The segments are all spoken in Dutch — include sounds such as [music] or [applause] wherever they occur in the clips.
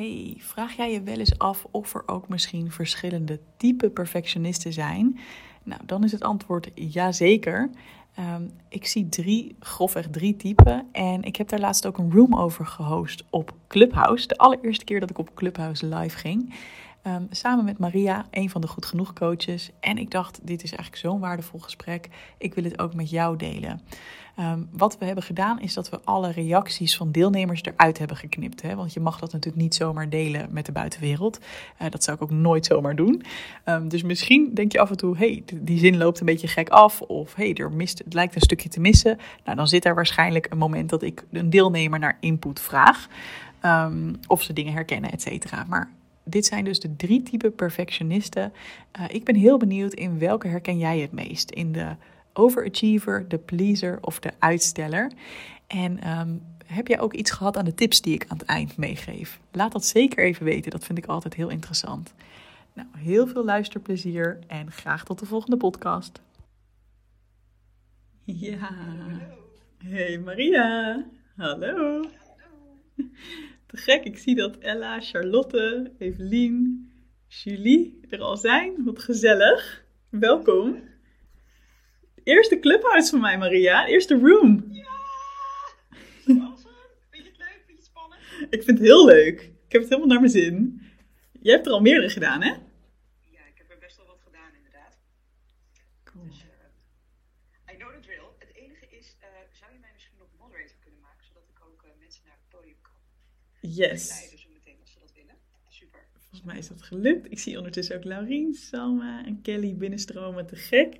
Hey, vraag jij je wel eens af of er ook misschien verschillende type perfectionisten zijn? Nou, dan is het antwoord ja zeker. Ehm, ik zie drie, grofweg drie typen. En ik heb daar laatst ook een room over gehost op Clubhouse. De allereerste keer dat ik op Clubhouse live ging. Ehm, samen met Maria, een van de Goed Genoeg coaches. En ik dacht, dit is eigenlijk zo'n waardevol gesprek. Ik wil het ook met jou delen. Ehm, wat we hebben gedaan is dat we alle reacties van deelnemers eruit hebben geknipt. Hè? Want je mag dat natuurlijk niet zomaar delen met de buitenwereld. Uh, dat zou ik ook nooit zomaar doen. Um, dus misschien denk je af en toe, hey, die zin loopt een beetje gek af. Of hey, er mist, het lijkt een stukje te missen. Nou, dan zit er waarschijnlijk een moment dat ik een deelnemer naar input vraag. Of ze dingen herkennen, et cetera. Maar dit zijn dus de drie typen perfectionisten. Uh, ik ben heel benieuwd in welke herken jij het meest? In de overachiever, de pleaser of de uitsteller? En um, heb jij ook iets gehad aan de tips die ik aan het eind meegeef? Laat dat zeker even weten, dat vind ik altijd heel interessant. Nou, heel veel luisterplezier en graag tot de volgende podcast. Ja. Hey Maria. Hallo. Te gek, ik zie dat Ella, Charlotte, Evelien, Julie er al zijn. Wat gezellig. Welkom. Eerste clubhouse van mij, Maria. Eerste room. Ja! Awesome. Vind je het leuk? Vind je het spannend? Ik vind het heel leuk. Ik heb het helemaal naar mijn zin. Jij hebt er al meerdere gedaan, hè? Ja, ik heb er best wel wat gedaan, inderdaad. Cool. Dus, uh, I know the drill. Het enige is, uh, zou je mij misschien nog moderator kunnen maken, zodat ik ook uh, mensen naar het podium kan Yes. leiden zo meteen als ze dat willen? Super. Volgens mij is dat gelukt. Ik zie ondertussen ook Laurien, Salma en Kelly binnenstromen. Te gek.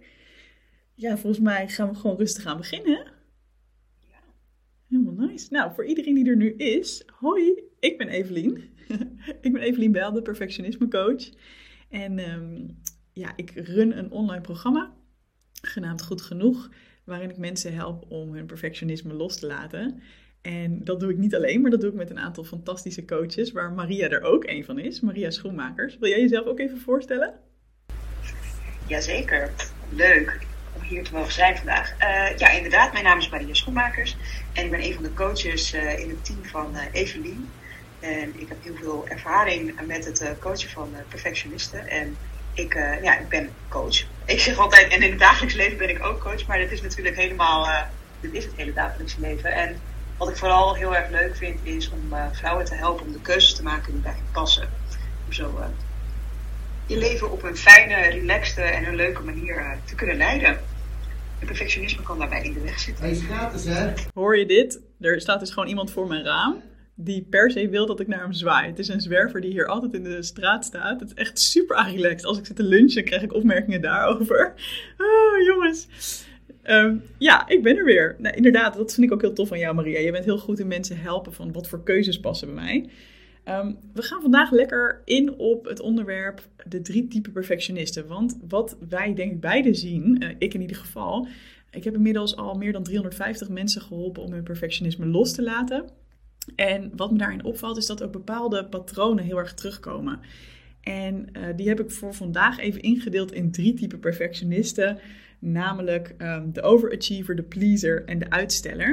Ja, volgens mij gaan we gewoon rustig aan beginnen. Ja. Helemaal nice. Nou, voor iedereen die er nu is, hoi, ik ben Evelien. [laughs] ik ben Evelien Bel, de perfectionisme coach. En ehm, ja, ik run een online programma, genaamd Goed Genoeg, waarin ik mensen help om hun perfectionisme los te laten. En dat doe ik niet alleen, maar dat doe ik met een aantal fantastische coaches, waar Maria er ook een van is, Maria Schoenmakers. Wil jij jezelf ook even voorstellen? Jazeker. Leuk om hier te mogen zijn vandaag. Uh, ja, inderdaad. Mijn naam is Maria Schoenmakers. En ik ben een van de coaches uh, in het team van uh, Evelien. En ik heb heel veel ervaring met het coachen van perfectionisten. En ik, ja, ik ben coach. [laughs] Ik zeg altijd, en in het dagelijks leven ben ik ook coach. Maar dit is natuurlijk helemaal, dit is het hele dagelijkse leven. En wat ik vooral heel erg leuk vind, is om vrouwen te helpen om de keuzes te maken die bij hen passen. Om zo je leven op een fijne, relaxte en een leuke manier uh, te kunnen leiden. En perfectionisme kan daarbij in de weg zitten. Hij is gratis, hè? Hoor je dit? Er staat dus gewoon iemand voor mijn raam die per se wil dat ik naar hem zwaai. Het is een zwerver die hier altijd in de straat staat. Het is echt super relaxed. Als ik zit te lunchen, krijg ik opmerkingen daarover. [laughs] Oh, jongens. Um, ja, ik ben er weer. Nou, inderdaad, dat vind ik ook heel tof van jou, Maria. Je bent heel goed in mensen helpen van wat voor keuzes passen bij mij. Um, we gaan vandaag lekker in op het onderwerp de drie typen perfectionisten. Want wat wij denk ik beide zien, uh, ik in ieder geval. Ik heb inmiddels al meer dan 350 mensen geholpen om hun perfectionisme los te laten. En wat me daarin opvalt is dat ook bepaalde patronen heel erg terugkomen. En uh, die heb ik voor vandaag even ingedeeld in drie typen perfectionisten. Namelijk um, de overachiever, de pleaser en de uitsteller.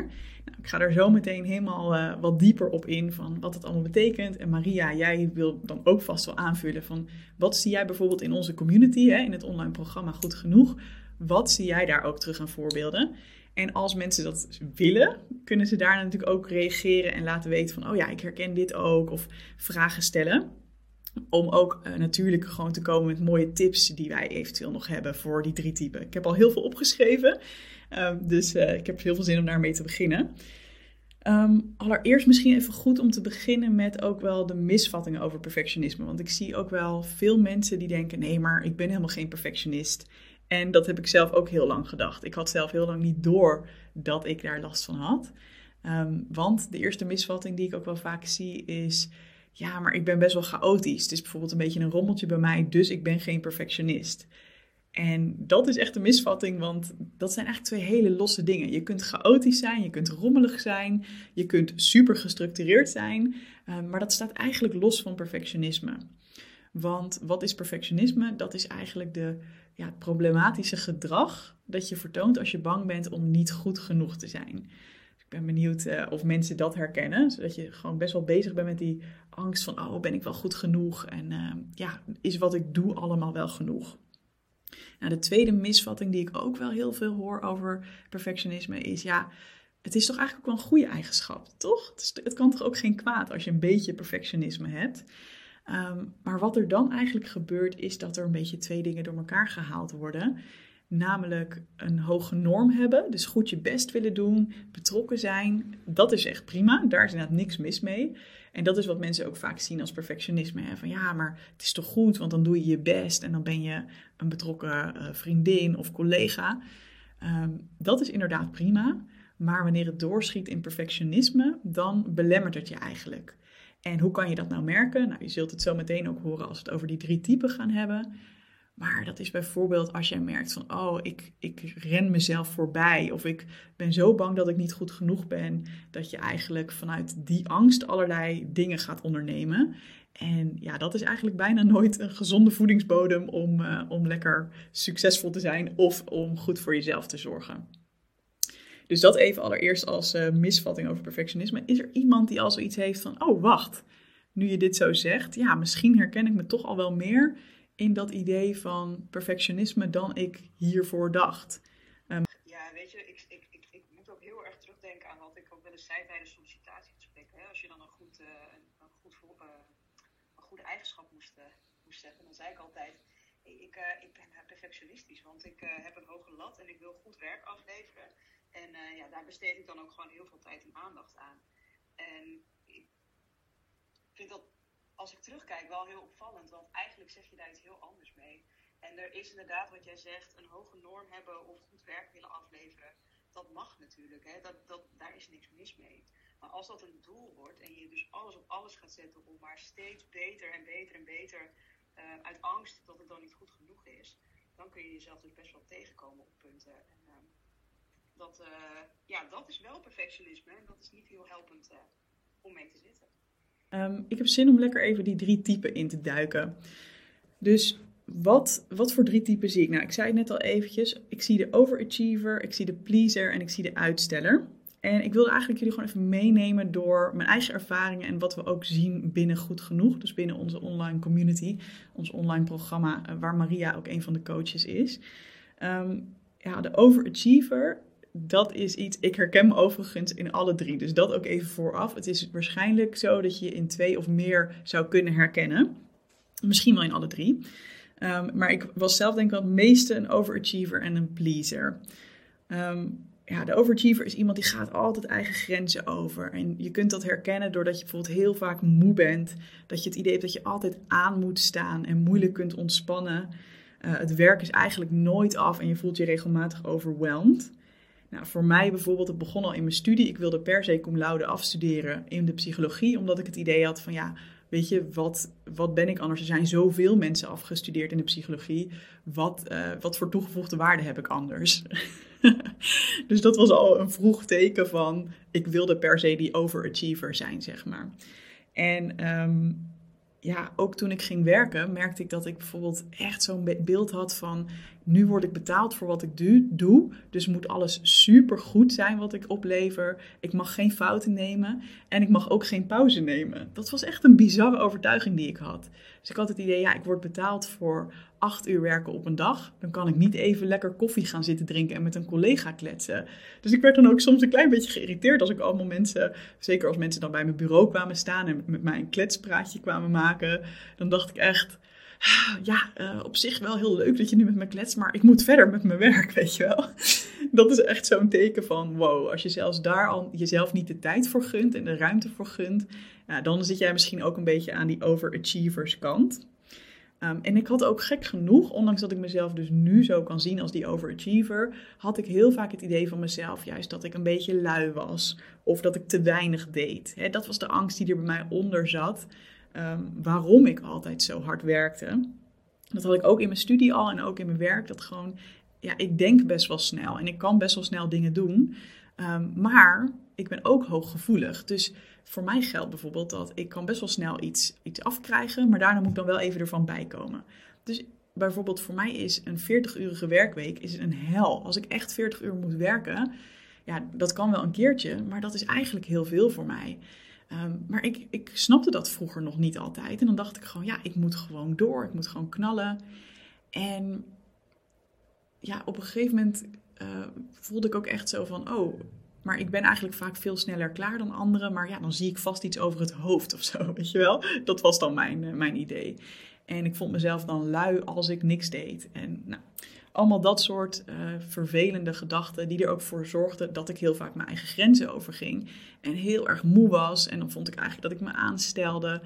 Nou, ik ga er zo meteen helemaal uh, wat dieper op in van wat het allemaal betekent. En Maria, jij wil dan ook vast wel aanvullen van wat zie jij bijvoorbeeld in onze community, hè, in het online programma Goed Genoeg. Wat zie jij daar ook terug aan voorbeelden? En als mensen dat willen, kunnen ze daar natuurlijk ook reageren en laten weten van, oh ja, ik herken dit ook, of vragen stellen. Om ook uh, natuurlijk gewoon te komen met mooie tips die wij eventueel nog hebben voor die drie typen. Ik heb al heel veel opgeschreven, um, dus uh, ik heb heel veel zin om daarmee te beginnen. Um, allereerst misschien even goed om te beginnen met ook wel de misvattingen over perfectionisme. Want ik zie ook wel veel mensen die denken: nee, maar ik ben helemaal geen perfectionist. En dat heb ik zelf ook heel lang gedacht. Ik had zelf heel lang niet door dat ik daar last van had. Um, want de eerste misvatting die ik ook wel vaak zie is ja, maar ik ben best wel chaotisch. Het is bijvoorbeeld een beetje een rommeltje bij mij, dus ik ben geen perfectionist. En dat is echt een misvatting, want dat zijn eigenlijk twee hele losse dingen. Je kunt chaotisch zijn, je kunt rommelig zijn, je kunt super gestructureerd zijn, uh, maar dat staat eigenlijk los van perfectionisme. Want wat is perfectionisme? Dat is eigenlijk de ja, problematische gedrag dat je vertoont als je bang bent om niet goed genoeg te zijn. Ik ben benieuwd uh, of mensen dat herkennen, zodat je gewoon best wel bezig bent met die angst van, oh, ben ik wel goed genoeg? En uh, ja, is wat ik doe allemaal wel genoeg? Nou, de tweede misvatting die ik ook wel heel veel hoor over perfectionisme is, ja, het is toch eigenlijk ook wel een goede eigenschap, toch? Het, kan toch ook geen kwaad als je een beetje perfectionisme hebt. Um, maar wat er dan eigenlijk gebeurt, is dat er een beetje twee dingen door elkaar gehaald worden. Namelijk een hoge norm hebben, dus goed je best willen doen, betrokken zijn. Dat is echt prima, daar is inderdaad niks mis mee. En dat is wat mensen ook vaak zien als perfectionisme. Hè? Van ja, maar het is toch goed, want dan doe je je best en dan ben je een betrokken uh, vriendin of collega. Um, dat is inderdaad prima. Maar wanneer het doorschiet in perfectionisme, dan belemmert het je eigenlijk. En hoe kan je dat nou merken? Nou, je zult het zo meteen ook horen als we het over die drie typen gaan hebben. Maar dat is bijvoorbeeld als jij merkt van, oh, ik, ik ren mezelf voorbij. Of ik ben zo bang dat ik niet goed genoeg ben. Dat je eigenlijk vanuit die angst allerlei dingen gaat ondernemen. En ja, dat is eigenlijk bijna nooit een gezonde voedingsbodem om, uh, om lekker succesvol te zijn of om goed voor jezelf te zorgen. Dus dat even allereerst als uh, misvatting over perfectionisme. Is er iemand die al zoiets heeft van, oh wacht, nu je dit zo zegt, ja, misschien herken ik me toch al wel meer in dat idee van perfectionisme dan ik hiervoor dacht. Um, ja, weet je, ik, ik, ik, ik, moet ook heel erg terugdenken aan wat ik ook wel eens zei bij de sollicitatiegesprekken. Als je dan een, goed, uh, een, goed, uh, een goede eigenschap moest, uh, moest zeggen, dan zei ik altijd, ik, ik ben perfectionistisch, want ik heb een hoge lat en ik wil goed werk afleveren. En ja, daar besteed ik dan ook gewoon heel veel tijd en aandacht aan. En ik vind dat als ik terugkijk, wel heel opvallend. Want eigenlijk zeg je daar iets heel anders mee. En er is inderdaad, wat jij zegt, een hoge norm hebben of goed werk willen afleveren. Dat mag natuurlijk, hè? Dat, dat, daar is niks mis mee. Maar als dat een doel wordt en je dus alles op alles gaat zetten om maar steeds beter en beter en beter uh, uit angst dat het dan niet goed genoeg is, dan kun je jezelf dus best wel tegenkomen op punten. En, uh, dat, uh, ja, dat is wel perfectionisme en dat is niet heel helpend om mee te zitten. Um, ik heb zin om lekker even die drie typen in te duiken. Dus wat, wat voor drie typen zie ik? Nou, ik zei het net al eventjes. Ik zie de overachiever, ik zie de pleaser en ik zie de uitsteller. En ik wilde eigenlijk jullie gewoon even meenemen door mijn eigen ervaringen en wat we ook zien binnen Goed Genoeg. Dus binnen onze online community, ons online programma, eh, waar Maria ook een van de coaches is. Um, ja, de overachiever dat is iets, ik herken me overigens in alle drie. Dus dat ook even vooraf. Het is waarschijnlijk zo dat je in twee of meer zou kunnen herkennen. Misschien wel in alle drie. Um, maar ik was zelf denk ik het meeste een overachiever en een pleaser. Um, ja, de overachiever is iemand die gaat altijd eigen grenzen over. En je kunt dat herkennen doordat je bijvoorbeeld heel vaak moe bent. Dat je het idee hebt dat je altijd aan moet staan en moeilijk kunt ontspannen. Uh, het werk is eigenlijk nooit af en je voelt je regelmatig overweldigd. Nou, voor mij bijvoorbeeld, het begon al in mijn studie. Ik wilde per se cum laude afstuderen in de psychologie, omdat ik het idee had van ja, weet je, wat, wat ben ik anders? Er zijn zoveel mensen afgestudeerd in de psychologie. Wat, uh, wat voor toegevoegde waarde heb ik anders? [laughs] dus dat was al een vroeg teken van, ik wilde per se die overachiever zijn, zeg maar. En um, ja, ook toen ik ging werken, merkte ik dat ik bijvoorbeeld echt zo'n beeld had van nu word ik betaald voor wat ik doe, dus moet alles super goed zijn wat ik oplever. Ik mag geen fouten nemen en ik mag ook geen pauze nemen. Dat was echt een bizarre overtuiging die ik had. Dus ik had het idee, ja, ik word betaald voor acht uur werken op een dag. Dan kan ik niet even lekker koffie gaan zitten drinken en met een collega kletsen. Dus ik werd dan ook soms een klein beetje geïrriteerd als ik allemaal mensen, zeker als mensen dan bij mijn bureau kwamen staan en met mij een kletspraatje kwamen maken. Dan dacht ik echt, ja, uh, op zich wel heel leuk dat je nu met me kletst, maar ik moet verder met mijn werk, weet je wel. Dat is echt zo'n teken van, wow, als je zelfs daar al jezelf niet de tijd voor gunt en de ruimte voor gunt, dan zit jij misschien ook een beetje aan die overachievers kant. Um, en ik had ook gek genoeg, ondanks dat ik mezelf dus nu zo kan zien als die overachiever, had ik heel vaak het idee van mezelf juist dat ik een beetje lui was of dat ik te weinig deed. dat was de angst die er bij mij onder zat. Ehm, waarom ik altijd zo hard werkte. Dat had ik ook in mijn studie al en ook in mijn werk. Dat gewoon, ja, ik denk best wel snel en ik kan best wel snel dingen doen. Ehm, maar ik ben ook hooggevoelig. Dus voor mij geldt bijvoorbeeld dat ik kan best wel snel iets, iets afkrijgen, maar daarna moet ik dan wel even ervan bijkomen. Dus bijvoorbeeld voor mij is een 40-urige werkweek is een hel. Als ik echt 40 uur moet werken, ja, dat kan wel een keertje, maar dat is eigenlijk heel veel voor mij. Ehm, maar ik, ik snapte dat vroeger nog niet altijd. En dan dacht ik gewoon, ja, ik moet gewoon door. Ik moet gewoon knallen. En ja, op een gegeven moment uh, voelde ik ook echt zo van, oh, maar ik ben eigenlijk vaak veel sneller klaar dan anderen. Maar ja, dan zie ik vast iets over het hoofd of zo, [laughs] weet je wel. Dat was dan mijn, uh, mijn idee. En ik vond mezelf dan lui als ik niks deed. En nou, allemaal dat soort uh, vervelende gedachten die er ook voor zorgden dat ik heel vaak mijn eigen grenzen overging. En heel erg moe was. En dan vond ik eigenlijk dat ik me aanstelde.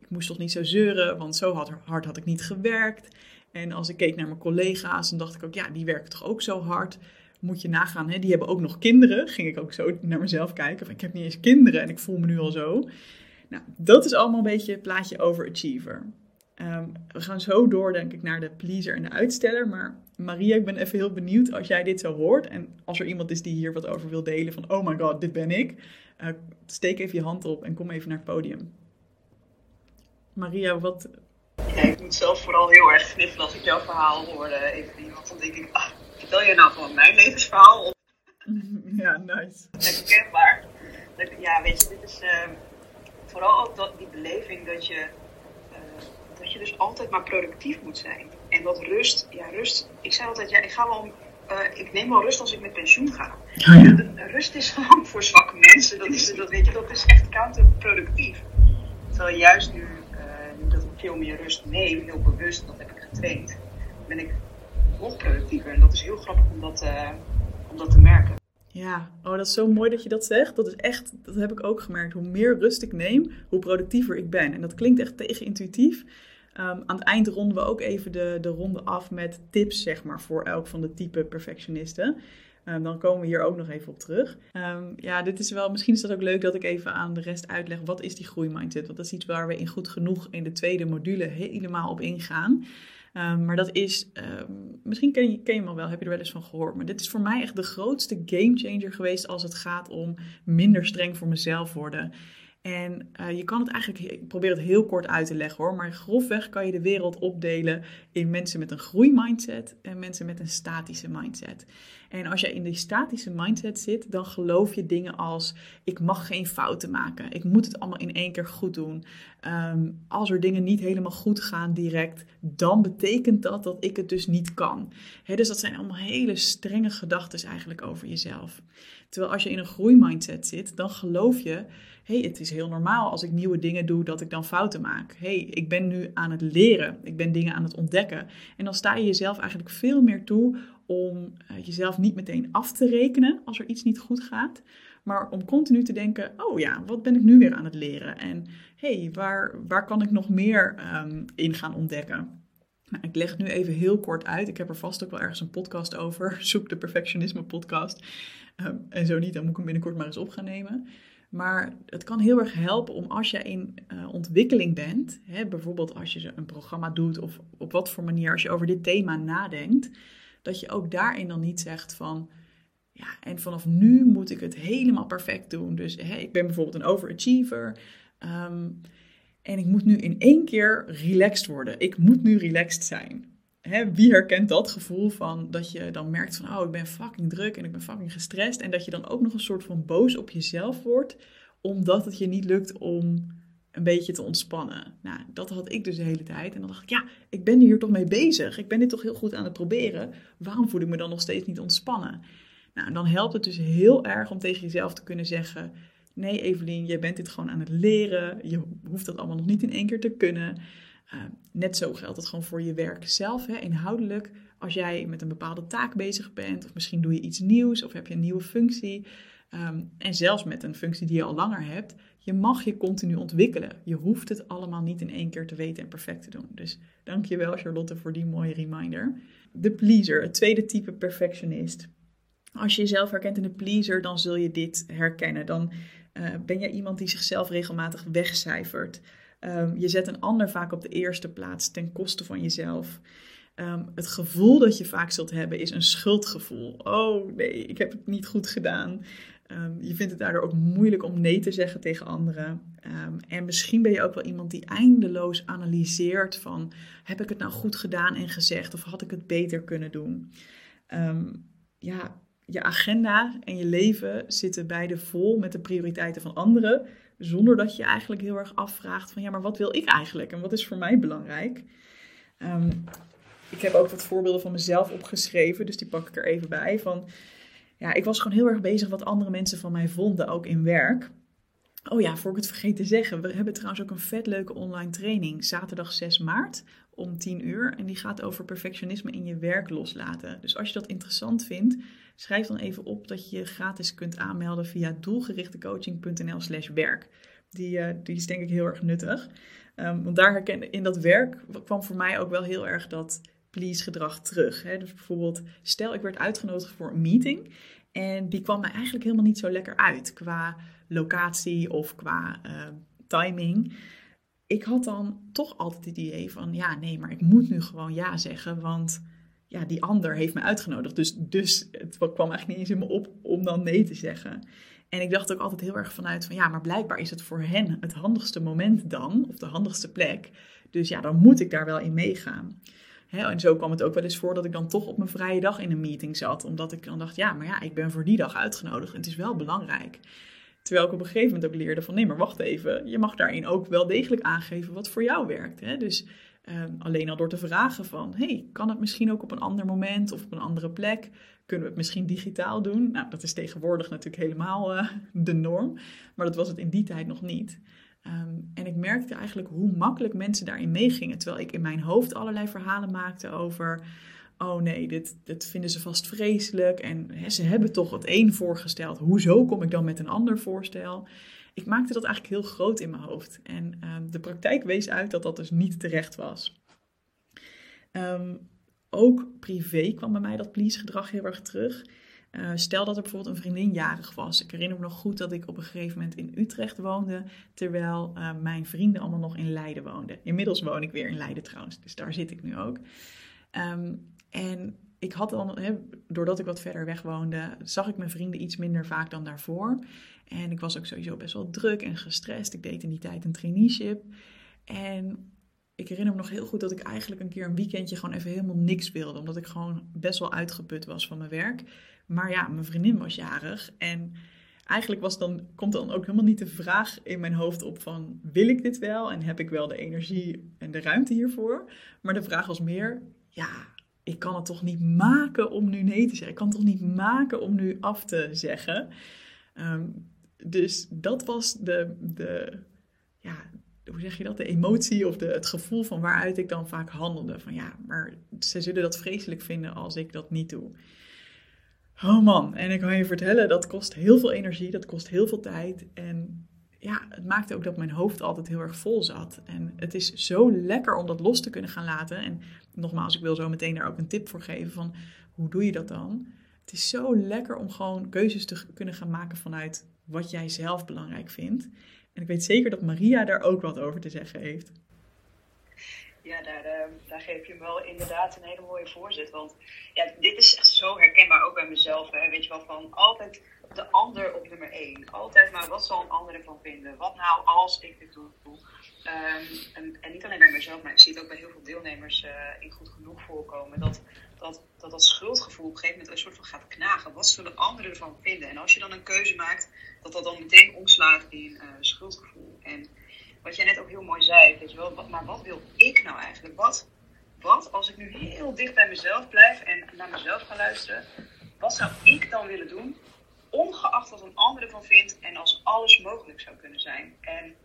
Ik moest toch niet zo zeuren, want zo hard, hard had ik niet gewerkt. En als ik keek naar mijn collega's, dan dacht ik ook, ja, die werken toch ook zo hard. Moet je nagaan, hè? die hebben ook nog kinderen. Ging ik ook zo naar mezelf kijken. Van, ik heb niet eens kinderen en ik voel me nu al zo. Nou, dat is allemaal een beetje het plaatje overachiever. Um, we gaan zo door, denk ik, naar de pleaser en de uitsteller. Maar Maria, ik ben even heel benieuwd als jij dit zo hoort. En als er iemand is die hier wat over wil delen van, oh my god, dit ben ik. Uh, steek even je hand op en kom even naar het podium. Maria, wat... Ja, ik moet zelf vooral heel erg gniffelen als ik jouw verhaal hoorde, Evelien. Want dan denk ik, ah, vertel je nou gewoon mijn levensverhaal? [laughs] Ja, nice. Herkenbaar. Ja, weet je, dit is uh, vooral ook dat, die beleving dat je dat je dus altijd maar productief moet zijn. En dat rust, ja, rust. Ik zei altijd, ja, ik ga wel. Uh, ik neem wel rust als ik met pensioen ga. Oh, ja. Rust is [laughs] gewoon voor zwakke mensen. Dat is, dat, weet je, dat is echt counterproductief. Terwijl juist nu, uh, nu dat ik veel meer rust neem, heel bewust, dat heb ik getraind, ben ik nog productiever. En dat is heel grappig om dat, uh, om dat te merken. Ja, oh, dat is zo mooi dat je dat zegt. Dat is echt, dat heb ik ook gemerkt. Hoe meer rust ik neem, hoe productiever ik ben. En dat klinkt echt tegenintuïtief. Um, aan het eind ronden we ook even de, de ronde af met tips, zeg maar, voor elk van de type perfectionisten. Um, dan komen we hier ook nog even op terug. Um, ja, dit is wel, misschien is dat ook leuk dat ik even aan de rest uitleg. Wat is die groeimindset? Want dat is iets waar we in goed genoeg in de tweede module helemaal op ingaan. Maar dat is, misschien ken je, ken je hem al wel, heb je er wel eens van gehoord. Maar dit is voor mij echt de grootste gamechanger geweest als het gaat om minder streng voor mezelf worden. En uh, je kan het eigenlijk, ik probeer het heel kort uit te leggen hoor, maar grofweg kan je de wereld opdelen in mensen met een groeimindset en mensen met een statische mindset. En als je in die statische mindset zit, dan geloof je dingen als: ik mag geen fouten maken, ik moet het allemaal in één keer goed doen. Um, als er dingen niet helemaal goed gaan direct, dan betekent dat dat ik het dus niet kan. Dus dat zijn allemaal hele strenge gedachten eigenlijk over jezelf. Terwijl als je in een groeimindset zit, dan geloof je hey, het is heel normaal als ik nieuwe dingen doe dat ik dan fouten maak. hey, ik ben nu aan het leren, ik ben dingen aan het ontdekken. En dan sta je jezelf eigenlijk veel meer toe om uh, jezelf niet meteen af te rekenen als er iets niet goed gaat. Maar om continu te denken, oh ja, wat ben ik nu weer aan het leren? En hey, waar, waar kan ik nog meer um, in gaan ontdekken? Nou, ik leg het nu even heel kort uit. Ik heb er vast ook wel ergens een podcast over. [laughs] Zoek de perfectionisme podcast. Um, en zo niet, dan moet ik hem binnenkort maar eens op gaan nemen. Maar het kan heel erg helpen om als je in uh, ontwikkeling bent, hè, bijvoorbeeld als je een programma doet of op wat voor manier als je over dit thema nadenkt, dat je ook daarin dan niet zegt van, ja, en vanaf nu moet ik het helemaal perfect doen. Dus hè, ik ben bijvoorbeeld een overachiever um, en ik moet nu in één keer relaxed worden. Ik moet nu relaxed zijn. Hè, wie herkent dat gevoel van dat je dan merkt van, oh, ik ben fucking druk en ik ben fucking gestrest. En dat je dan ook nog een soort van boos op jezelf wordt, omdat het je niet lukt om een beetje te ontspannen. Nou, dat had ik dus de hele tijd. En dan dacht ik, ja, ik ben hier toch mee bezig. Ik ben dit toch heel goed aan het proberen. Waarom voel ik me dan nog steeds niet ontspannen? Nou, dan helpt het dus heel erg om tegen jezelf te kunnen zeggen: Nee, Evelien, je bent dit gewoon aan het leren. Je hoeft dat allemaal nog niet in één keer te kunnen. Uh, net zo geldt het gewoon voor je werk zelf, hè, inhoudelijk. Als jij met een bepaalde taak bezig bent, of misschien doe je iets nieuws, of heb je een nieuwe functie. Um, en zelfs met een functie die je al langer hebt, je mag je continu ontwikkelen. Je hoeft het allemaal niet in één keer te weten en perfect te doen. Dus dankjewel Charlotte voor die mooie reminder. De pleaser, het tweede type perfectionist. Als je jezelf herkent in de pleaser, dan zul je dit herkennen. Dan uh, ben je iemand die zichzelf regelmatig wegcijfert. Ehm, je zet een ander vaak op de eerste plaats ten koste van jezelf. Ehm, het gevoel dat je vaak zult hebben is een schuldgevoel. Oh nee, ik heb het niet goed gedaan. Ehm, je vindt het daardoor ook moeilijk om nee te zeggen tegen anderen. en misschien ben je ook wel iemand die eindeloos analyseert van heb ik het nou goed gedaan en gezegd of had ik het beter kunnen doen. ja, je agenda en je leven zitten beide vol met de prioriteiten van anderen, zonder dat je eigenlijk heel erg afvraagt van ja, maar wat wil ik eigenlijk en wat is voor mij belangrijk? Um, ik heb ook wat voorbeelden van mezelf opgeschreven, dus die pak ik er even bij. Van, ja, ik was gewoon heel erg bezig wat andere mensen van mij vonden, ook in werk. Oh ja, voor ik het vergeet te zeggen, we hebben trouwens ook een vet leuke online training, zaterdag 6 maart om 10 uur. En die gaat over perfectionisme in je werk loslaten. Dus als je dat interessant vindt, schrijf dan even op dat je je gratis kunt aanmelden via doelgerichtecoaching.nl slash werk. Die, uh, die is denk ik heel erg nuttig. Um, want daar herken in dat werk kwam voor mij ook wel heel erg dat please gedrag terug. Hè? Dus bijvoorbeeld, stel ik werd uitgenodigd voor een meeting en die kwam mij eigenlijk helemaal niet zo lekker uit qua locatie of qua uh, timing. Ik had dan toch altijd het idee van, ja, nee, maar ik moet nu gewoon ja zeggen, want ja, die ander heeft me uitgenodigd. Dus, dus het kwam eigenlijk niet eens in me op om dan nee te zeggen. En ik dacht ook altijd heel erg vanuit van ja, maar blijkbaar is het voor hen het handigste moment dan, of de handigste plek. Dus ja, dan moet ik daar wel in meegaan. en zo kwam het ook wel eens voor dat ik dan toch op mijn vrije dag in een meeting zat. Omdat ik dan dacht, ja, maar ja, ik ben voor die dag uitgenodigd. En het is wel belangrijk. Terwijl ik op een gegeven moment ook leerde van, nee, maar wacht even. Je mag daarin ook wel degelijk aangeven wat voor jou werkt. Hè? Dus Ehm, alleen al door te vragen van, hey, kan het misschien ook op een ander moment of op een andere plek? Kunnen we het misschien digitaal doen? Nou, dat is tegenwoordig natuurlijk helemaal uh, de norm, maar dat was het in die tijd nog niet. Ehm, en ik merkte eigenlijk hoe makkelijk mensen daarin meegingen, terwijl ik in mijn hoofd allerlei verhalen maakte over, oh nee, dit, vinden ze vast vreselijk en hè, ze hebben toch het een voorgesteld, hoezo kom ik dan met een ander voorstel? ik maakte dat eigenlijk heel groot in mijn hoofd. En ehm, de praktijk wees uit dat dat dus niet terecht was. Um, ook privé kwam bij mij dat please gedrag heel erg terug. Uh, stel dat er bijvoorbeeld een vriendin jarig was. Ik herinner me nog goed dat ik op een gegeven moment in Utrecht woonde, terwijl uh, mijn vrienden allemaal nog in Leiden woonden. Inmiddels woon ik weer in Leiden trouwens, dus daar zit ik nu ook. Um, en ik had dan, doordat ik wat verder weg woonde, zag ik mijn vrienden iets minder vaak dan daarvoor. En ik was ook sowieso best wel druk en gestrest. Ik deed in die tijd een traineeship. En ik herinner me nog heel goed dat ik eigenlijk een keer een weekendje gewoon even helemaal niks wilde. Omdat ik gewoon best wel uitgeput was van mijn werk. Maar ja, mijn vriendin was jarig. En eigenlijk was dan, komt dan ook helemaal niet de vraag in mijn hoofd op van... Wil ik dit wel? En heb ik wel de energie en de ruimte hiervoor? Maar de vraag was meer, ja, ik kan het toch niet maken om nu nee te zeggen. Ik kan het toch niet maken om nu af te zeggen. Um, dus dat was de, de, ja, hoe zeg je dat? De emotie of de, het gevoel van waaruit ik dan vaak handelde. Van ja, maar ze zullen dat vreselijk vinden als ik dat niet doe. Oh man, en ik kan je vertellen, dat kost heel veel energie, dat kost heel veel tijd. En ja, het maakte ook dat mijn hoofd altijd heel erg vol zat. En het is zo lekker om dat los te kunnen gaan laten. En nogmaals, ik wil zo meteen daar ook een tip voor geven van hoe doe je dat dan? Het is zo lekker om gewoon keuzes te kunnen gaan maken vanuit wat jij zelf belangrijk vindt. En ik weet zeker dat Maria daar ook wat over te zeggen heeft. Ja, daar, ehm, daar geef je me wel inderdaad een hele mooie voorzet. Want ja, dit is echt zo herkenbaar ook bij mezelf. Weet je wel, van altijd de ander op nummer één. Altijd maar, wat zal een ander ervan vinden? Wat nou als ik dit doe? Um, en, en, niet alleen bij mezelf, maar ik zie het ook bij heel veel deelnemers uh, in goed genoeg voorkomen. Dat dat, dat dat schuldgevoel op een gegeven moment een soort van gaat knagen. Wat zullen anderen ervan vinden? En als je dan een keuze maakt, dat dat dan meteen omslaat in uh, schuldgevoel. En wat jij net ook heel mooi zei, weet je wel, wat, maar wat wil ik nou eigenlijk? Wat, wat als ik nu heel dicht bij mezelf blijf en naar mezelf ga luisteren, wat zou ik dan willen doen? Ongeacht wat een ander ervan vindt en als alles mogelijk zou kunnen zijn. En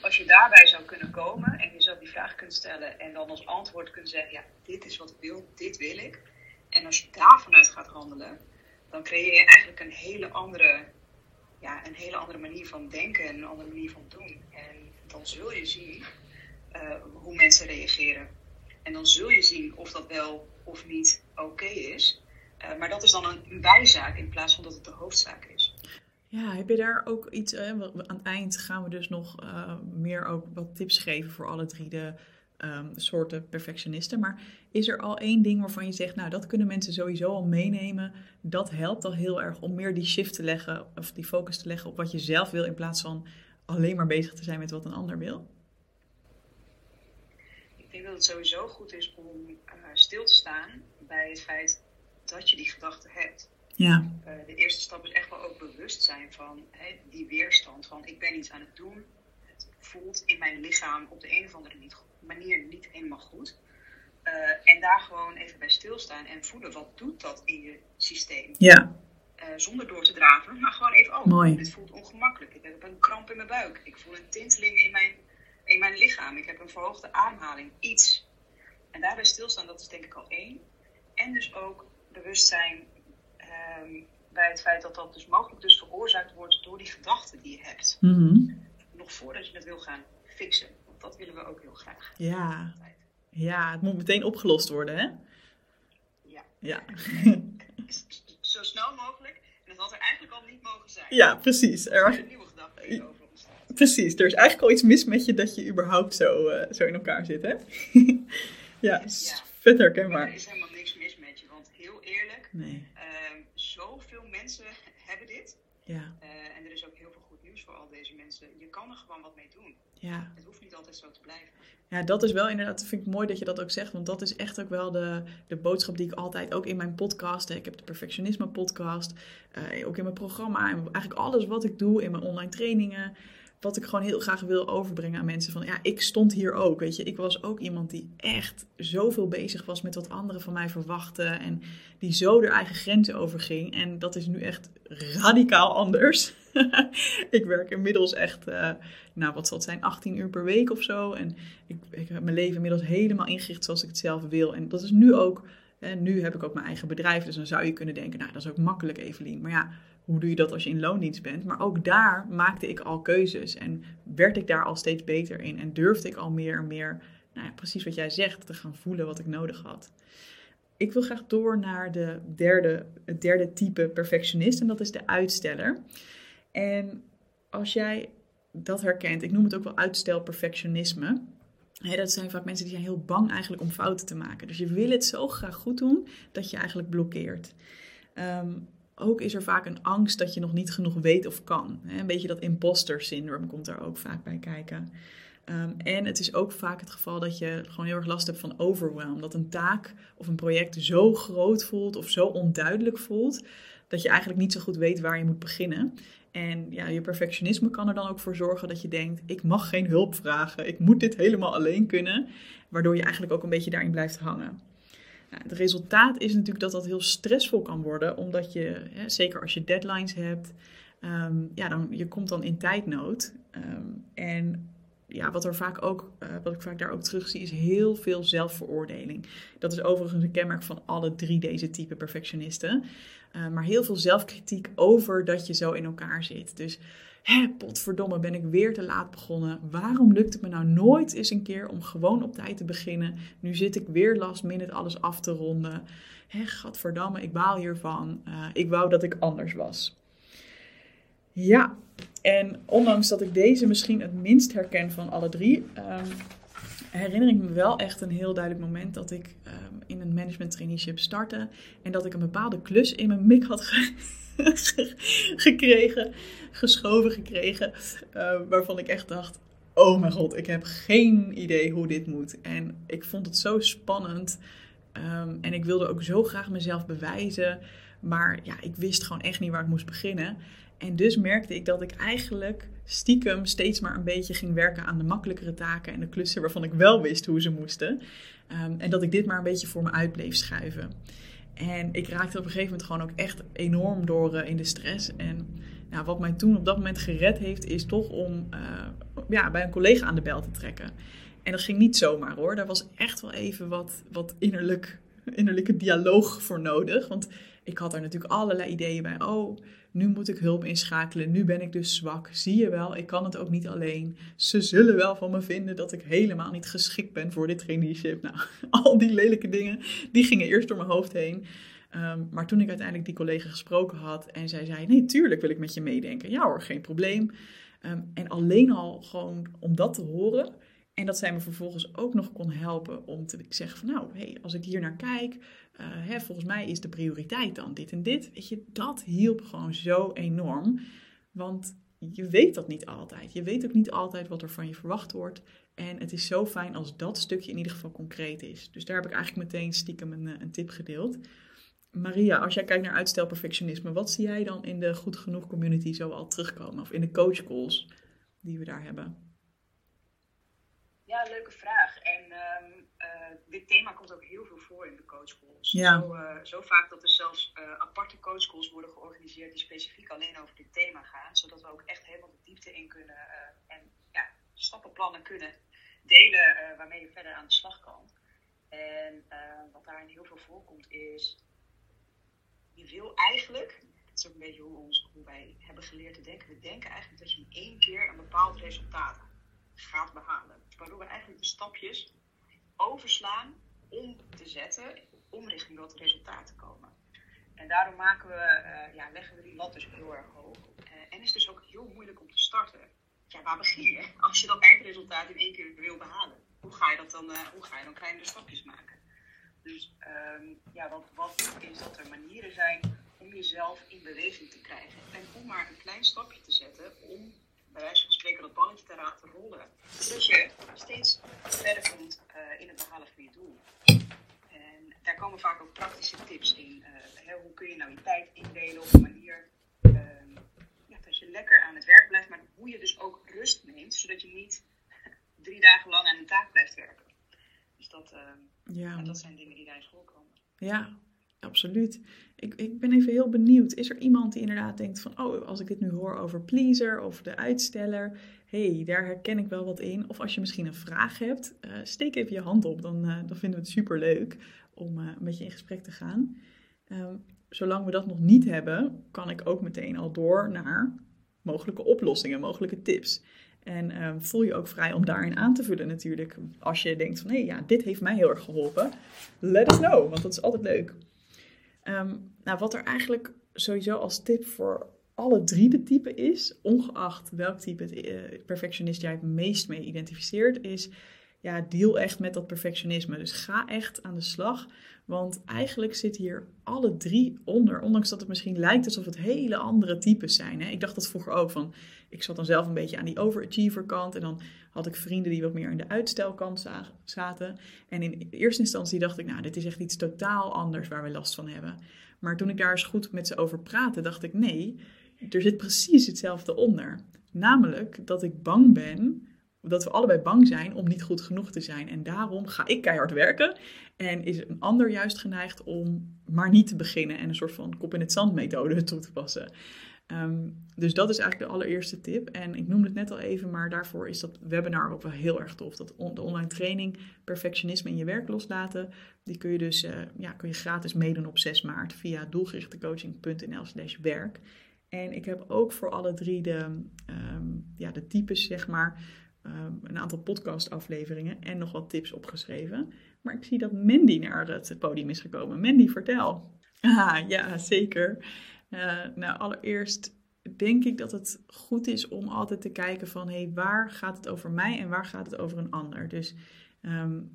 als je daarbij zou kunnen komen en jezelf die vraag kunt stellen en dan als antwoord kunt zeggen, ja, dit is wat ik wil, dit wil ik. En als je daar vanuit gaat handelen, dan creëer je eigenlijk een hele andere, ja, een hele andere manier van denken en een andere manier van doen. En dan zul je zien uh, hoe mensen reageren. En dan zul je zien of dat wel of niet oké is. Uh, maar dat is dan een bijzaak in plaats van dat het de hoofdzaak is. Ja, heb je daar ook iets, eh, aan het eind gaan we dus nog uh, meer ook wat tips geven voor alle drie de um, soorten perfectionisten. Maar is er al één ding waarvan je zegt, nou dat kunnen mensen sowieso al meenemen. Dat helpt al heel erg om meer die shift te leggen of die focus te leggen op wat je zelf wil in plaats van alleen maar bezig te zijn met wat een ander wil? Ik denk dat het sowieso goed is om uh, stil te staan bij het feit dat je die gedachten hebt. Ja. Uh, de eerste stap is echt wel ook bewust zijn van hè, die weerstand. Van ik ben iets aan het doen. Het voelt in mijn lichaam op de een of andere manier niet helemaal goed. Uh, en daar gewoon even bij stilstaan en voelen wat doet dat in je systeem. Ja. Uh, zonder door te draven, maar gewoon even, oh, Mooi. dit voelt ongemakkelijk. Ik heb een kramp in mijn buik. Ik voel een tinteling in mijn, in mijn lichaam. Ik heb een verhoogde ademhaling. Iets. En daarbij stilstaan, dat is denk ik al één. En dus ook bewust zijn um, bij het feit dat dat dus mogelijk dus veroorzaakt wordt door die gedachten die je hebt. Mm -hmm. Nog voordat je het wil gaan fixen. Want dat willen we ook heel graag. Ja. Ja, het moet meteen opgelost worden, hè? Ja. Ja. [laughs] Zo snel mogelijk. En dat had er eigenlijk al niet mogen zijn. Ja, precies. Er was een nieuwe gedachte over ontstaat. Precies, er is eigenlijk al iets mis met je dat je überhaupt zo, uh, zo in elkaar zit, hè? [laughs] ja, Ja. vet herkenbaar. Is helemaal niks mis met je, want heel eerlijk, Nee, ehm, zoveel mensen hebben dit. ja, Eh, en er is ook heel veel goed nieuws voor al deze mensen. Je kan er gewoon wat mee doen. ja. Het hoeft niet altijd zo te blijven. Ja, dat is wel inderdaad, vind ik mooi dat je dat ook zegt, want dat is echt ook wel de, de boodschap die ik altijd, ook in mijn podcast, hè, ik heb de perfectionisme podcast, eh, ook in mijn programma en eigenlijk alles wat ik doe in mijn online trainingen, wat ik gewoon heel graag wil overbrengen aan mensen van, ja, ik stond hier ook, weet je, ik was ook iemand die echt zoveel bezig was met wat anderen van mij verwachten en die zo haar eigen grenzen overging en dat is nu echt radicaal anders. [laughs] ik werk inmiddels echt, uh, nou wat zal het zijn, 18 uur per week of zo. En ik, ik heb mijn leven inmiddels helemaal ingericht zoals ik het zelf wil. En dat is nu ook, hè, nu heb ik ook mijn eigen bedrijf. Dus dan zou je kunnen denken, nou dat is ook makkelijk Evelien. Maar ja, hoe doe je dat als je in loondienst bent? Maar ook daar maakte ik al keuzes. En werd ik daar al steeds beter in. En durfde ik al meer en meer, nou ja, precies wat jij zegt, te gaan voelen wat ik nodig had. Ik wil graag door naar de derde, het derde type perfectionist. En dat is de uitsteller. En als jij dat herkent, ik noem het ook wel uitstelperfectionisme. Dat zijn vaak mensen die zijn heel bang eigenlijk om fouten te maken. Dus je wil het zo graag goed doen dat je eigenlijk blokkeert. Um, ook is er vaak een angst dat je nog niet genoeg weet of kan. Een beetje dat imposter syndroom komt er ook vaak bij kijken. Um, en het is ook vaak het geval dat je gewoon heel erg last hebt van overwhelm. Dat een taak of een project zo groot voelt of zo onduidelijk voelt, dat je eigenlijk niet zo goed weet waar je moet beginnen. En ja, je perfectionisme kan er dan ook voor zorgen dat je denkt: ik mag geen hulp vragen, ik moet dit helemaal alleen kunnen. Waardoor je eigenlijk ook een beetje daarin blijft hangen. Nou, het resultaat is natuurlijk dat dat heel stressvol kan worden, omdat je, hè, zeker als je deadlines hebt, um, ja, dan, je komt dan in tijdnood. Um, en ja, wat er vaak ook, uh, wat ik vaak daar ook terug zie, is heel veel zelfveroordeling. Dat is overigens een kenmerk van alle drie deze type perfectionisten. Uh, maar heel veel zelfkritiek over dat je zo in elkaar zit. Dus, hè, potverdomme, ben ik weer te laat begonnen. Waarom lukt het me nou nooit eens een keer om gewoon op tijd te beginnen? Nu zit ik weer last minute alles af te ronden. Hè, gadverdamme, ik baal hiervan. Uh, ik wou dat ik anders was. Ja, en ondanks dat ik deze misschien het minst herken van alle drie, um, herinner ik me wel echt een heel duidelijk moment dat ik um, in een management traineeship startte en dat ik een bepaalde klus in mijn mik had ge [laughs] gekregen, geschoven gekregen, uh, waarvan ik echt dacht, oh mijn god, ik heb geen idee hoe dit moet. En ik vond het zo spannend um, en ik wilde ook zo graag mezelf bewijzen, maar ja, ik wist gewoon echt niet waar ik moest beginnen. En dus merkte ik dat ik eigenlijk stiekem steeds maar een beetje ging werken aan de makkelijkere taken en de klussen waarvan ik wel wist hoe ze moesten. Um, en dat ik dit maar een beetje voor me uit bleef schuiven. En ik raakte op een gegeven moment gewoon ook echt enorm door uh, in de stress. En nou, wat mij toen op dat moment gered heeft, is toch om uh, ja, bij een collega aan de bel te trekken. En dat ging niet zomaar hoor. Daar was echt wel even wat, wat innerlijk, innerlijke dialoog voor nodig. Want ik had er natuurlijk allerlei ideeën bij. Oh, nu moet ik hulp inschakelen. Nu ben ik dus zwak. Zie je wel, ik kan het ook niet alleen. Ze zullen wel van me vinden dat ik helemaal niet geschikt ben voor dit traineeship. Nou, [laughs] al die lelijke dingen, die gingen eerst door mijn hoofd heen. Ehm, maar toen ik uiteindelijk die collega gesproken had en zij zei: Nee, tuurlijk wil ik met je meedenken. Ja hoor, geen probleem. Ehm, en alleen al gewoon om dat te horen. En dat zij me vervolgens ook nog kon helpen om te zeggen van nou, hey, als ik hier naar kijk, uh, hè, volgens mij is de prioriteit dan dit en dit. Weet je, dat hielp gewoon zo enorm. Want je weet dat niet altijd. Je weet ook niet altijd wat er van je verwacht wordt. En het is zo fijn als dat stukje in ieder geval concreet is. Dus daar heb ik eigenlijk meteen stiekem een, eh, een tip gedeeld. Maria, als jij kijkt naar uitstelperfectionisme, wat zie jij dan in de Goed Genoeg community zo al terugkomen? Of in de coachcalls die we daar hebben? Ja, leuke vraag. En um, dit thema komt ook heel veel voor in de coachcalls. Ja. Zo, uh, zo, vaak dat er zelfs uh, aparte coachcalls worden georganiseerd die specifiek alleen over dit thema gaan. Zodat we ook echt helemaal de diepte in kunnen en ja, stappenplannen kunnen delen waarmee je verder aan de slag kan. En wat daarin heel veel voorkomt is, je wil eigenlijk, dat is ook een beetje hoe, ons, hoe wij hebben geleerd te denken, we denken eigenlijk dat je in één keer een bepaald resultaat gaat behalen. Waardoor we eigenlijk de stapjes overslaan om te zetten, om richting dat resultaat te komen. En daarom maken we, uh, ja, leggen we die lat dus heel erg hoog. Uh, en is dus ook heel moeilijk om te starten. Ja, waar begin je als je dat eindresultaat in één keer wil behalen? Hoe ga je, dat dan, uh, hoe ga je dan kleine stapjes maken? Dus um, ja, wat, wat is dat er manieren zijn om jezelf in beweging te krijgen? En om maar een klein stapje te zetten om bij wijze van spreken dat balletje te laten rollen. Zodat je vaak ook praktische tips in. Uh, hoe kun je nou je tijd indelen op een manier uh, ja, dat je lekker aan het werk blijft, maar hoe je dus ook rust neemt, zodat je niet [laughs] drie dagen lang aan een taak blijft werken. Dus dat, ehm, ja. dat zijn dingen die daarin voorkomen. Ja, absoluut. Ik, ik ben even heel benieuwd. Is er iemand die inderdaad denkt van, oh, als ik dit nu hoor over pleaser of de uitsteller, hey, daar herken ik wel wat in. Of als je misschien een vraag hebt, uh, steek even je hand op. Dan, uh, dan vinden we het super leuk om uh, met je in gesprek te gaan. Um, zolang we dat nog niet hebben, kan ik ook meteen al door naar mogelijke oplossingen, mogelijke tips. En um, voel je ook vrij om daarin aan te vullen natuurlijk. Als je denkt van, hé, ja, dit heeft mij heel erg geholpen. Let us know, want dat is altijd leuk. Um, nou, wat er eigenlijk sowieso als tip voor alle drie de typen is, ongeacht welk type uh, perfectionist jij het meest mee identificeert, is ja, deal echt met dat perfectionisme. Dus ga echt aan de slag. Want eigenlijk zit hier alle drie onder. Ondanks dat het misschien lijkt alsof het hele andere types zijn. Hè? Ik dacht dat vroeger ook van. Ik zat dan zelf een beetje aan die overachiever kant. En dan had ik vrienden die wat meer aan de uitstelkant zaten. En in eerste instantie dacht ik, nou, dit is echt iets totaal anders waar we last van hebben. Maar toen ik daar eens goed met ze over praatte, dacht ik, nee, er zit precies hetzelfde onder. Namelijk dat ik bang ben dat we allebei bang zijn om niet goed genoeg te zijn. En daarom ga ik keihard werken. En is een ander juist geneigd om maar niet te beginnen en een soort van kop in het zand methode [laughs] toe te passen. Um, dus dat is eigenlijk de allereerste tip. En ik noemde het net al even, maar daarvoor is dat webinar ook wel heel erg tof. Dat de online training Perfectionisme in je werk loslaten. Die kun je dus uh, ja, kun je gratis meedoen op 6 maart via doelgerichtecoaching.nl slash werk. En ik heb ook voor alle drie de, um, ja, de types, zeg maar, um, een aantal podcastafleveringen en nog wat tips opgeschreven. Maar ik zie dat Mandy naar het podium is gekomen. Mandy, vertel. [laughs] Ah, ja, zeker. Uh, nou, allereerst denk ik dat het goed is om altijd te kijken van... hé, hey, waar gaat het over mij en waar gaat het over een ander? Dus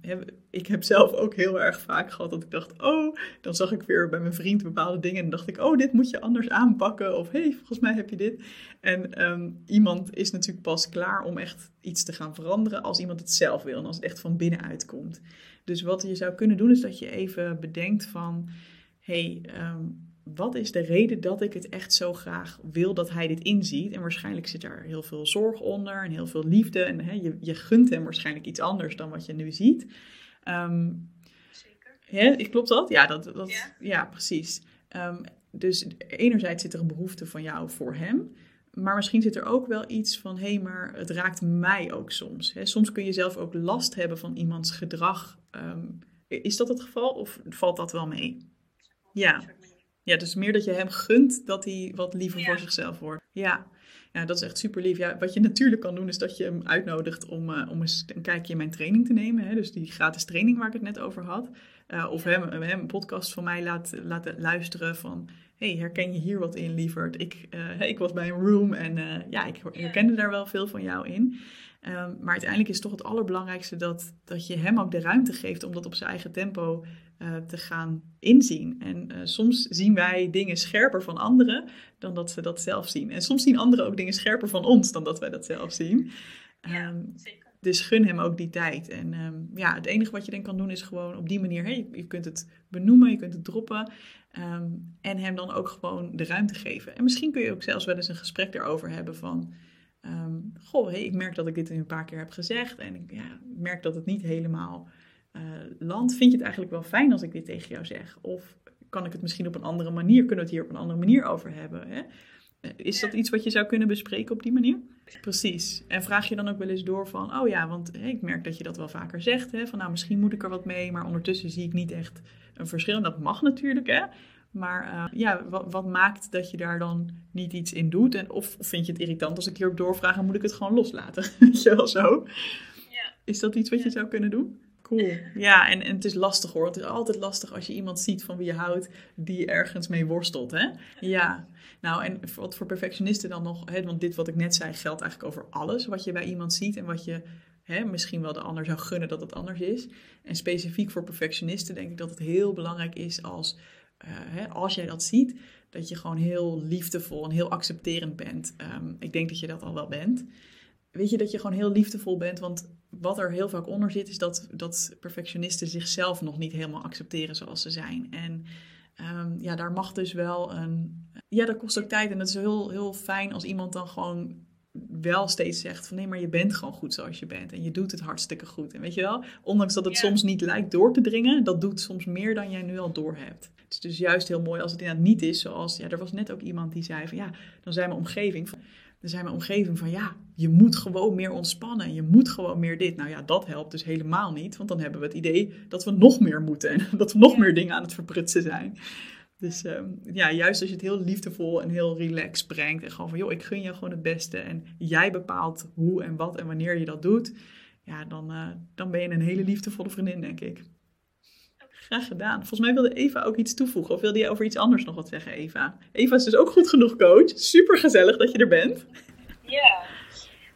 heb, ik heb zelf ook heel erg vaak gehad dat ik dacht... oh, dan zag ik weer bij mijn vriend bepaalde dingen... en dacht ik, oh, dit moet je anders aanpakken. Of hey, volgens mij heb je dit. En um, iemand is natuurlijk pas klaar om echt iets te gaan veranderen... als iemand het zelf wil en als het echt van binnenuit komt. Dus wat je zou kunnen doen is dat je even bedenkt van... hey, um, wat is de reden dat ik het echt zo graag wil dat hij dit inziet? En waarschijnlijk zit daar heel veel zorg onder en heel veel liefde. En hè, je, je gunt hem waarschijnlijk iets anders dan wat je nu ziet. Um, Zeker. Hè, klopt dat? Ja, dat, dat, ja. ja precies. Um, dus enerzijds zit er een behoefte van jou voor hem. Maar misschien zit er ook wel iets van, hé, hey, maar het raakt mij ook soms. Hè? Soms kun je zelf ook last hebben van iemands gedrag. Um, is dat het geval of valt dat wel mee? Ja. Ja, dus meer dat je hem gunt dat hij wat liever voor zichzelf wordt. Ja. Ja, dat is echt super lief. Ja, wat je natuurlijk kan doen, is dat je hem uitnodigt om, uh, om eens een kijkje in mijn training te nemen. Hè? Dus die gratis training waar ik het net over had. Uh, of hem, hem een podcast van mij laat, laten luisteren van... hey, herken je hier wat in, lieverd? Ik, uh, ik was bij een room en ja, ik herkende daar wel veel van jou in. Um, maar uiteindelijk is toch het allerbelangrijkste dat, dat je hem ook de ruimte geeft om dat op zijn eigen tempo uh, te gaan inzien. En uh, soms zien wij dingen scherper van anderen dan dat ze dat zelf zien. En soms zien anderen ook dingen scherper van ons dan dat wij dat zelf zien. Ja, um, zeker. Dus gun hem ook die tijd. En um, ja, het enige wat je dan kan doen is gewoon op die manier, hey, je, kunt het benoemen, je kunt het droppen. Um, en hem dan ook gewoon de ruimte geven. En misschien kun je ook zelfs wel eens een gesprek erover hebben van... Um, goh, hey, ik merk dat ik dit een paar keer heb gezegd. En ik ja, merk dat het niet helemaal uh, landt. Vind je het eigenlijk wel fijn als ik dit tegen jou zeg? Of kan ik het misschien op een andere manier, kunnen we het hier op een andere manier over hebben? Hè? Is dat iets wat je zou kunnen bespreken op die manier? Precies. En vraag je dan ook wel eens door van, oh ja, want ik merk dat je dat wel vaker zegt. Hè? Van nou, misschien moet ik er wat mee, maar ondertussen zie ik niet echt een verschil. En dat mag natuurlijk, hè. Maar uh, ja, wat, wat, maakt dat je daar dan niet iets in doet? En of, of vind je het irritant als ik hierop doorvraag en moet ik het gewoon loslaten? [laughs] Weet je wel zo? Ja. Is dat iets wat je zou kunnen doen? Cool. Ja, en, en het is lastig hoor. Het is altijd lastig als je iemand ziet van wie je houdt die ergens mee worstelt. Hè? Ja. Nou, en wat voor perfectionisten dan nog, hè, want dit wat ik net zei geldt eigenlijk over alles wat je bij iemand ziet en wat je hè, misschien wel de ander zou gunnen dat het anders is. En specifiek voor perfectionisten denk ik dat het heel belangrijk is als, uh, hè, als jij dat ziet, dat je gewoon heel liefdevol en heel accepterend bent. Um, ik denk dat je dat al wel bent. Weet je, dat je gewoon heel liefdevol bent, want wat er heel vaak onder zit, is dat, dat perfectionisten zichzelf nog niet helemaal accepteren zoals ze zijn. En um, ja, daar mag dus wel een. Ja, dat kost ook tijd. En het is heel, heel fijn als iemand dan gewoon wel steeds zegt van nee, maar je bent gewoon goed zoals je bent. En je doet het hartstikke goed. En weet je wel, ondanks dat het soms niet lijkt door te dringen, dat doet soms meer dan jij nu al door hebt. Het is dus juist heel mooi als het inderdaad niet is zoals, ja, er was net ook iemand die zei van ja, dan zei mijn omgeving van, dan zei mijn omgeving van ja, je moet gewoon meer ontspannen. Je moet gewoon meer dit. Nou ja, dat helpt dus helemaal niet. Want dan hebben we het idee dat we nog meer moeten. En [laughs] dat we nog meer dingen aan het verprutsen zijn. Dus ehm, ja, juist als je het heel liefdevol en heel relaxed brengt. En gewoon van joh, ik gun je gewoon het beste. En jij bepaalt hoe en wat en wanneer je dat doet. Ja, dan, eh, dan ben je een hele liefdevolle vriendin, denk ik. Graag gedaan. Volgens mij wilde Eva ook iets toevoegen. Of wilde je over iets anders nog wat zeggen, Eva? Eva is dus ook goed genoeg coach. Super gezellig dat je er bent. Ja,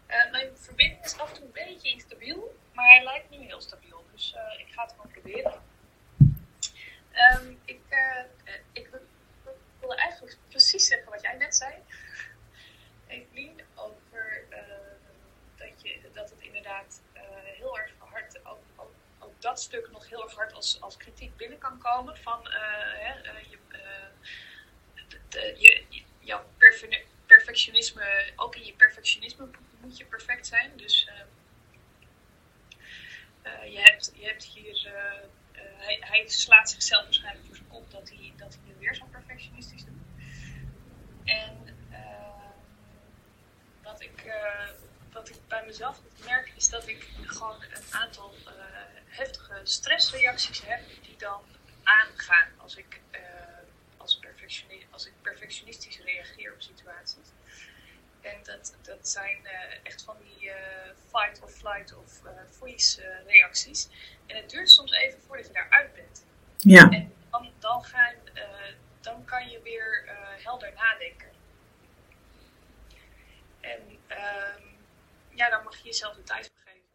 Eh, mijn verbinding is af en toe een beetje instabiel, maar hij lijkt nu heel stabiel. Dus eh, ik ga het gewoon proberen. Ehm, ik, eh, ik wil- wilde eigenlijk precies zeggen wat jij net zei. Evelien, over dat, je, dat het inderdaad heel erg hard, ook, ook, dat stuk nog heel erg hard als, als kritiek binnen kan komen. Van hè, je, de- je, jouw perfe- perfectionisme, ook in je perfectionisme moet je perfect zijn. Dus eh, je, hebt, je hebt hier, eh, eh, hij, hij slaat zichzelf waarschijnlijk voor zijn kop dat hij, dat hij nu weer zo perfectionistisch doet. En wat, ik, wat ik bij mezelf merk is dat ik gewoon een aantal heftige stressreacties heb die dan aangaan als ik, als, als ik perfectionistisch reageer op situaties. En dat, dat zijn eh, echt van die eh, fight or flight of eh freeze reacties. En het duurt soms even voordat je daaruit bent. Ja. En dan, dan, gaan, dan kan je weer helder nadenken. En ehm, ja, dan mag je jezelf de tijd voor geven.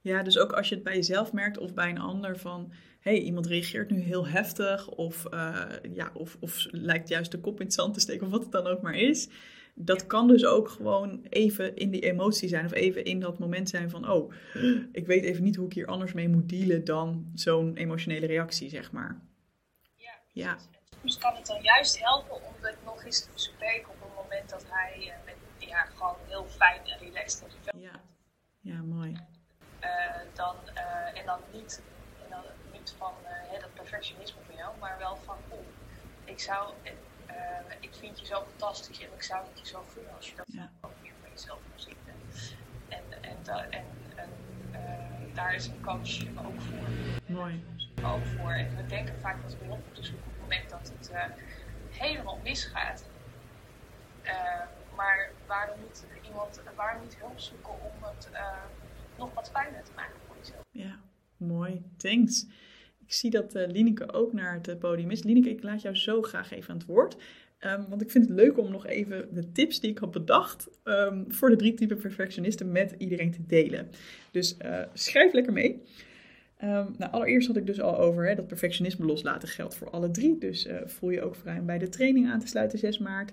Ja, dus ook als je het bij jezelf merkt of bij een ander van... hé, hey, iemand reageert nu heel heftig of, ja, of, of lijkt juist de kop in het zand te steken of wat het dan ook maar is. Dat kan dus ook gewoon even in die emotie zijn of even in dat moment zijn van... oh, ik weet even niet hoe ik hier anders mee moet dealen dan zo'n emotionele reactie, zeg maar. Ja, Ja. En soms kan het dan juist helpen om het nog eens te bespreken op een moment dat hij eh, met, ja, gewoon heel fijn en relaxed vel Ja, ja mooi. Eh, dan, eh, en dan niet, en dan niet van hè, dat perfectionisme van jou, maar wel van oeh, ik zou, ik vind je zo fantastisch en ik zou het je zo gunnen als je dat Ja. ook meer van jezelf kon zien. En, en, en, en eh, daar is een coach ook voor. Mooi. Ook voor. En we denken vaak dat we hulp moeten zoeken op het moment dat het eh, helemaal misgaat. Eh, Maar waarom niet iemand, waarom niet hulp zoeken om het nog wat fijner te maken voor jezelf? Ja, mooi. Thanks. Ik zie dat uh, Lineke ook naar het podium is. Lineke, ik laat jou zo graag even aan het woord. Um, want ik vind het leuk om nog even de tips die ik had bedacht um, voor de drie typen perfectionisten met iedereen te delen. Dus uh, schrijf lekker mee. Um, nou, allereerst had ik dus al over hè, dat perfectionisme loslaten geldt voor alle drie. Dus voel je ook vrij om bij de training aan te sluiten 6 maart.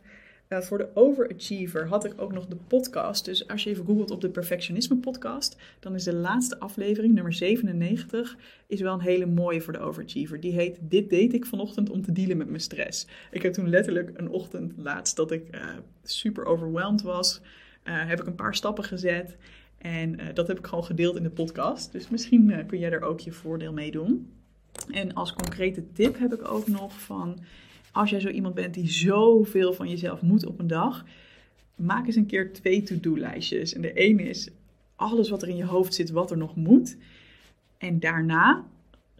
Voor de overachiever had ik ook nog de podcast. Dus als je even googelt op de perfectionisme podcast, dan is de laatste aflevering, nummer 97, is wel een hele mooie voor de overachiever. Die heet Dit deed ik vanochtend om te dealen met mijn stress. Ik heb toen letterlijk een ochtend laatst dat ik uh, super overweldigd was, uh, heb ik een paar stappen gezet. En dat heb ik gewoon gedeeld in de podcast. Dus misschien kun jij er ook je voordeel mee doen. En als concrete tip heb ik ook nog van als jij zo iemand bent die zoveel van jezelf moet op een dag, maak eens een keer twee to-do-lijstjes. En de ene is alles wat er in je hoofd zit, wat er nog moet. En daarna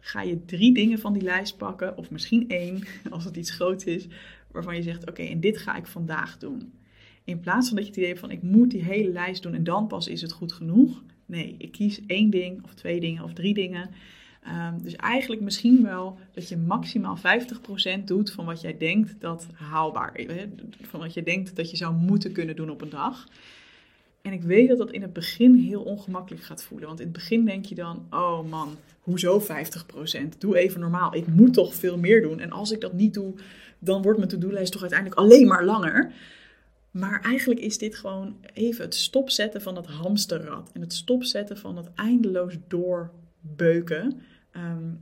ga je drie dingen van die lijst pakken, of misschien één, [laughs] als het iets groots is, waarvan je zegt: Oké, en dit ga ik vandaag doen. In plaats van dat je het idee hebt van: Ik moet die hele lijst doen en dan pas is het goed genoeg. Nee, ik kies één ding, of twee dingen, of drie dingen. Um, dus eigenlijk misschien wel dat je maximaal 50% doet van wat jij denkt dat haalbaar is. Van wat je denkt dat je zou moeten kunnen doen op een dag. En ik weet dat dat in het begin heel ongemakkelijk gaat voelen. Want in het begin denk je dan, oh man, hoezo 50%? Doe even normaal. Ik moet toch veel meer doen. En als ik dat niet doe, dan wordt mijn to-do-lijst toch uiteindelijk alleen maar langer. Maar eigenlijk is dit gewoon even het stopzetten van het hamsterrad. En het stopzetten van het eindeloos doorbeuken. Um,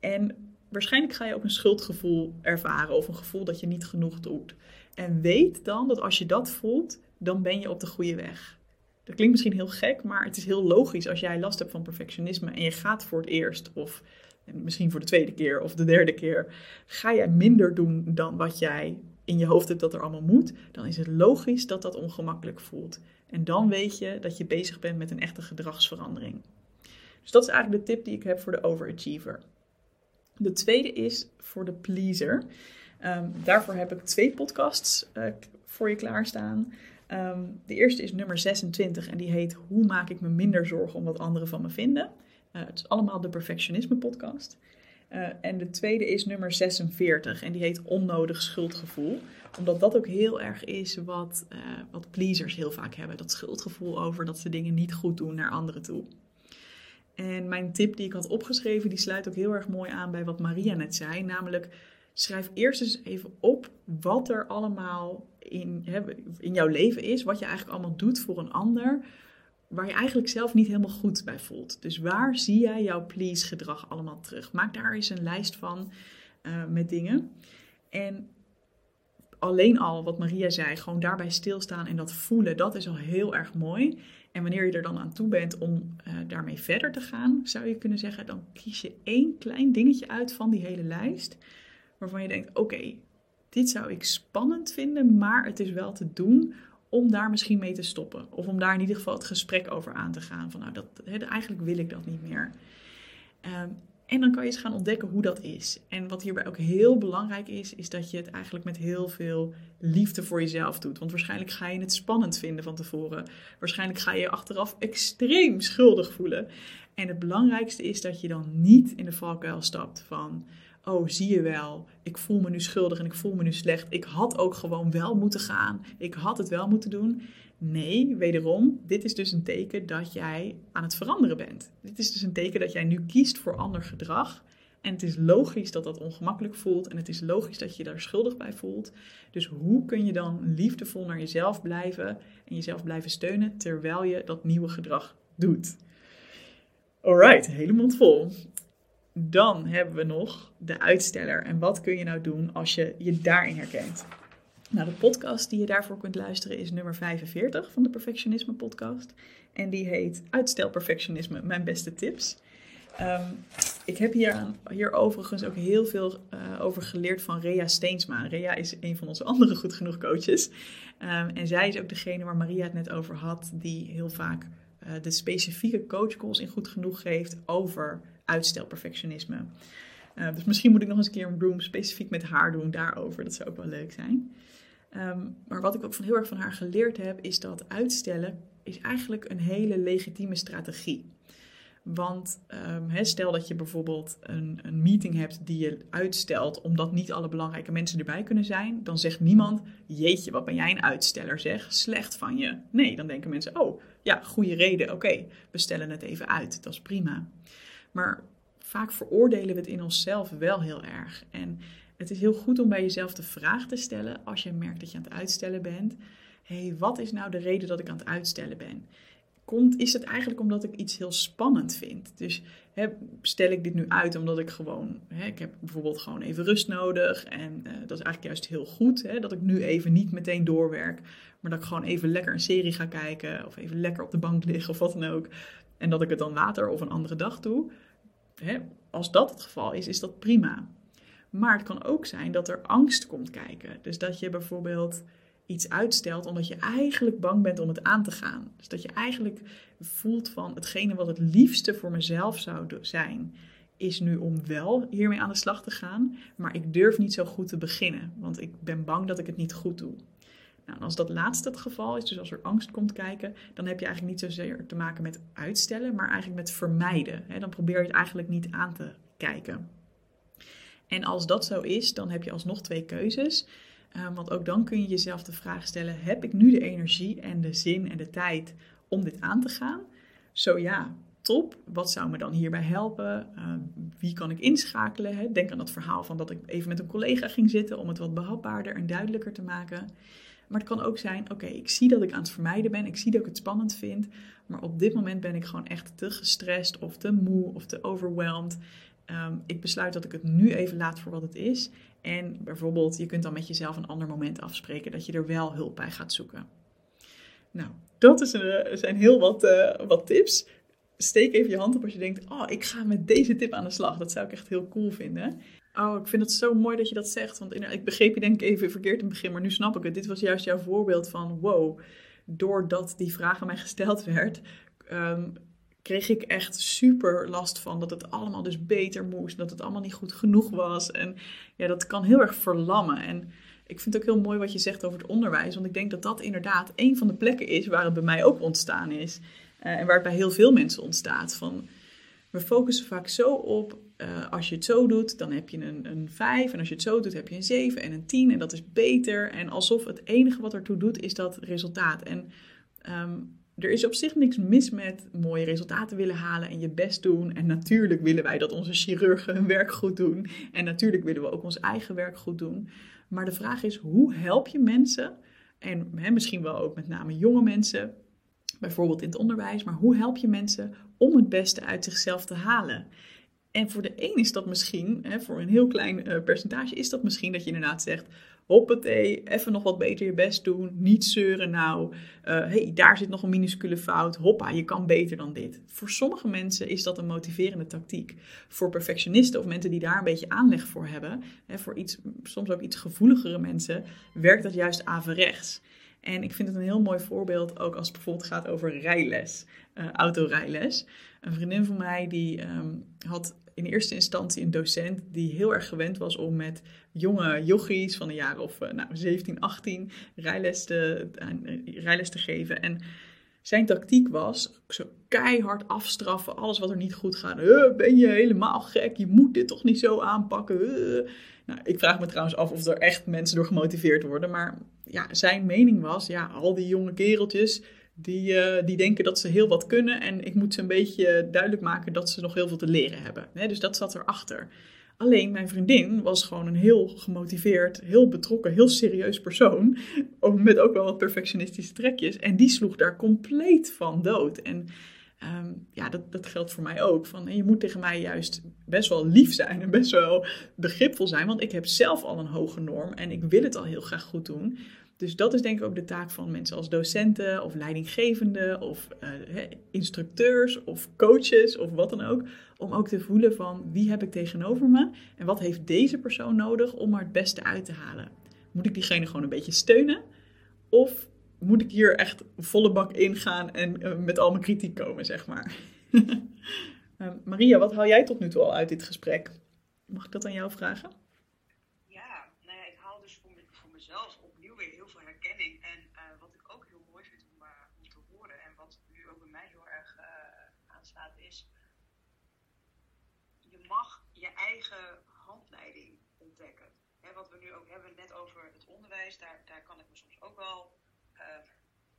en waarschijnlijk ga je ook een schuldgevoel ervaren of een gevoel dat je niet genoeg doet. En weet dan dat als je dat voelt, dan ben je op de goede weg. Dat klinkt misschien heel gek, maar het is heel logisch als jij last hebt van perfectionisme en je gaat voor het eerst of misschien voor de tweede keer of de derde keer, ga jij minder doen dan wat jij in je hoofd hebt dat er allemaal moet, dan is het logisch dat dat ongemakkelijk voelt. En dan weet je dat je bezig bent met een echte gedragsverandering. Dus dat is eigenlijk de tip die ik heb voor de overachiever. De tweede is voor de pleaser. Um, daarvoor heb ik twee podcasts uh, voor je klaarstaan. Um, de eerste is nummer 26 en die heet Hoe maak ik me minder zorgen om wat anderen van me vinden? Uh, het is allemaal de perfectionisme podcast. Uh, en de tweede is nummer 46 en die heet Onnodig schuldgevoel. Omdat dat ook heel erg is wat, wat pleasers heel vaak hebben. Dat schuldgevoel over dat ze dingen niet goed doen naar anderen toe. En mijn tip die ik had opgeschreven, die sluit ook heel erg mooi aan bij wat Maria net zei. Namelijk, schrijf eerst eens even op wat er allemaal in, in jouw leven is. Wat je eigenlijk allemaal doet voor een ander. Waar je eigenlijk zelf niet helemaal goed bij voelt. Dus waar zie jij jouw please gedrag allemaal terug? Maak daar eens een lijst van uh, met dingen. En alleen al wat Maria zei, gewoon daarbij stilstaan en dat voelen, dat is al heel erg mooi. En wanneer je er dan aan toe bent om uh, daarmee verder te gaan, zou je kunnen zeggen, dan kies je één klein dingetje uit van die hele lijst. Waarvan je denkt, oké, dit zou ik spannend vinden, maar het is wel te doen om daar misschien mee te stoppen. Of om daar in ieder geval het gesprek over aan te gaan. Van nou, dat, eigenlijk wil ik dat niet meer. Um, en dan kan je eens gaan ontdekken hoe dat is. En wat hierbij ook heel belangrijk is, is dat je het eigenlijk met heel veel liefde voor jezelf doet. Want waarschijnlijk ga je het spannend vinden van tevoren. Waarschijnlijk ga je je achteraf extreem schuldig voelen. En het belangrijkste is dat je dan niet in de valkuil stapt van. Oh, zie je wel, ik voel me nu schuldig en ik voel me nu slecht. Ik had ook gewoon wel moeten gaan. Ik had het wel moeten doen. Nee, wederom, dit is dus een teken dat jij aan het veranderen bent. Dit is dus een teken dat jij nu kiest voor ander gedrag. En het is logisch dat dat ongemakkelijk voelt en het is logisch dat je daar schuldig bij voelt. Dus hoe kun je dan liefdevol naar jezelf blijven en jezelf blijven steunen terwijl je dat nieuwe gedrag doet? Alright, hele mond vol. Dan hebben we nog de uitsteller. En wat kun je nou doen als je je daarin herkent? Nou, de podcast die je daarvoor kunt luisteren is nummer 45 van de Perfectionisme podcast. En die heet Uitstel Perfectionisme, mijn beste tips. Um, ik heb hier, hier overigens ook heel veel uh, over geleerd van Rea Steensma. Rea is een van onze andere goed genoeg coaches. Um, en zij is ook degene waar Maria het net over had, die heel vaak uh, de specifieke coachcalls in goed genoeg geeft over uitstelperfectionisme. Uh, dus misschien moet ik nog eens een keer een room specifiek met haar doen daarover. Dat zou ook wel leuk zijn. Ehm, maar wat ik ook van heel erg van haar geleerd heb, is dat uitstellen is eigenlijk een hele legitieme strategie. Want um, stel dat je bijvoorbeeld een, een, meeting hebt die je uitstelt omdat niet alle belangrijke mensen erbij kunnen zijn, dan zegt niemand: Jeetje, wat ben jij een uitsteller, zeg, slecht van je. Nee, dan denken mensen: Oh, ja, goede reden, oké, we stellen het even uit, dat is prima. Maar vaak veroordelen we het in onszelf wel heel erg. En het is heel goed om bij jezelf de vraag te stellen als je merkt dat je aan het uitstellen bent: Hé, hey, wat is nou de reden dat ik aan het uitstellen ben? komt, is het eigenlijk omdat ik iets heel spannend vind. Dus stel ik dit nu uit omdat ik gewoon, ik heb bijvoorbeeld gewoon even rust nodig. En uh, dat is eigenlijk juist heel goed, dat ik nu even niet meteen doorwerk. Maar dat ik gewoon even lekker een serie ga kijken. Of even lekker op de bank liggen of wat dan ook. En dat ik het dan later of een andere dag doe. Als dat het geval is, is dat prima. Maar het kan ook zijn dat er angst komt kijken. Dus dat je bijvoorbeeld iets uitstelt omdat je eigenlijk bang bent om het aan te gaan. Dus dat je eigenlijk voelt van hetgene wat het liefste voor mezelf zou zijn, is nu om wel hiermee aan de slag te gaan, maar ik durf niet zo goed te beginnen, want ik ben bang dat ik het niet goed doe. Nou, als dat laatste het geval is, dus als er angst komt kijken, dan heb je eigenlijk niet zozeer te maken met uitstellen, maar eigenlijk met vermijden. Dan probeer je het eigenlijk niet aan te kijken. En als dat zo is, dan heb je alsnog twee keuzes. Ehm, want ook dan kun je jezelf de vraag stellen: heb ik nu de energie en de zin en de tijd om dit aan te gaan? Zo ja, top. Wat zou me dan hierbij helpen? Ehm, wie kan ik inschakelen? Hè? Denk aan dat verhaal van dat ik even met een collega ging zitten om het wat behapbaarder en duidelijker te maken. Maar het kan ook zijn, oké, ik zie dat ik aan het vermijden ben, ik zie dat ik het spannend vind, maar op dit moment ben ik gewoon echt te gestrest of te moe of te overwhelmed. Ehm, ik besluit dat ik het nu even laat voor wat het is. En bijvoorbeeld, je kunt dan met jezelf een ander moment afspreken dat je er wel hulp bij gaat zoeken. Nou, dat is een, zijn heel wat, uh, wat tips. Steek even je hand op als je denkt: Oh, ik ga met deze tip aan de slag. Dat zou ik echt heel cool vinden. Oh, ik vind het zo mooi dat je dat zegt. Want ik begreep je denk ik even verkeerd in het begin, maar nu snap ik het. Dit was juist jouw voorbeeld van: wow, doordat die vraag aan mij gesteld werd, ehm, kreeg ik echt super last van dat het allemaal dus beter moest. Dat het allemaal niet goed genoeg was. En ja, dat kan heel erg verlammen. En ik vind het ook heel mooi wat je zegt over het onderwijs. Want ik denk dat dat inderdaad een van de plekken is waar het bij mij ook ontstaan is. Uh, en waar het bij heel veel mensen ontstaat. Van, we focussen vaak zo op, uh, als je het zo doet, dan heb je een, een 5. En als je het zo doet, heb je een 7 en een 10. En dat is beter. En alsof het enige wat ertoe doet, is dat resultaat. En um, er is op zich niks mis met mooie resultaten willen halen en je best doen. En natuurlijk willen wij dat onze chirurgen hun werk goed doen. En natuurlijk willen we ook ons eigen werk goed doen. Maar de vraag is, hoe help je mensen? En hè, misschien wel ook met name jonge mensen, bijvoorbeeld in het onderwijs. Maar hoe help je mensen om het beste uit zichzelf te halen? En voor de een is dat misschien, hè, voor een heel klein uh, percentage, is dat misschien dat je inderdaad zegt: hoppatee, even nog wat beter je best doen, niet zeuren nou, uh, hey, daar zit nog een minuscule fout, hoppa, je kan beter dan dit. Voor sommige mensen is dat een motiverende tactiek. Voor perfectionisten of mensen die daar een beetje aanleg voor hebben, hè, voor iets, soms ook iets gevoeligere mensen, werkt dat juist averechts. En ik vind het een heel mooi voorbeeld ook als het bijvoorbeeld gaat over rijles, uh, autorijles. Een vriendin van mij die um, had in eerste instantie een docent die heel erg gewend was om met jonge jochies van een jaar of uh, nou, 17, 18 rijles te, uh, rijles te geven. En zijn tactiek was zo keihard afstraffen, alles wat er niet goed gaat. Uh, ben je helemaal gek? Je moet dit toch niet zo aanpakken? Nou, ik vraag me trouwens af of er echt mensen door gemotiveerd worden. Maar ja, zijn mening was, ja, al die jonge kereltjes, die, uh, die denken dat ze heel wat kunnen. En ik moet ze een beetje duidelijk maken dat ze nog heel veel te leren hebben. dus dat zat erachter. Alleen mijn vriendin was gewoon een heel gemotiveerd, heel betrokken, heel serieus persoon. [laughs] Met ook wel wat perfectionistische trekjes. En die sloeg daar compleet van dood. En um, ja, dat, dat geldt voor mij ook. Van, je moet tegen mij juist best wel lief zijn en best wel begripvol zijn. Want ik heb zelf al een hoge norm en ik wil het al heel graag goed doen. Dus dat is denk ik ook de taak van mensen als docenten of leidinggevenden of uh, instructeurs of coaches of wat dan ook. Om ook te voelen van wie heb ik tegenover me en wat heeft deze persoon nodig om er het beste uit te halen. Moet ik diegene gewoon een beetje steunen of moet ik hier echt volle bak ingaan en uh, met al mijn kritiek komen, zeg maar. uh, [laughs] Maria, wat haal jij tot nu toe al uit dit gesprek? Mag ik dat aan jou vragen? Ja, nou ja, ik haal dus voor, me, voor mezelf opnieuw weer heel eigen handleiding ontdekken. Hè, wat we nu ook hebben, net over daar, daar kan ik me soms ook wel uh,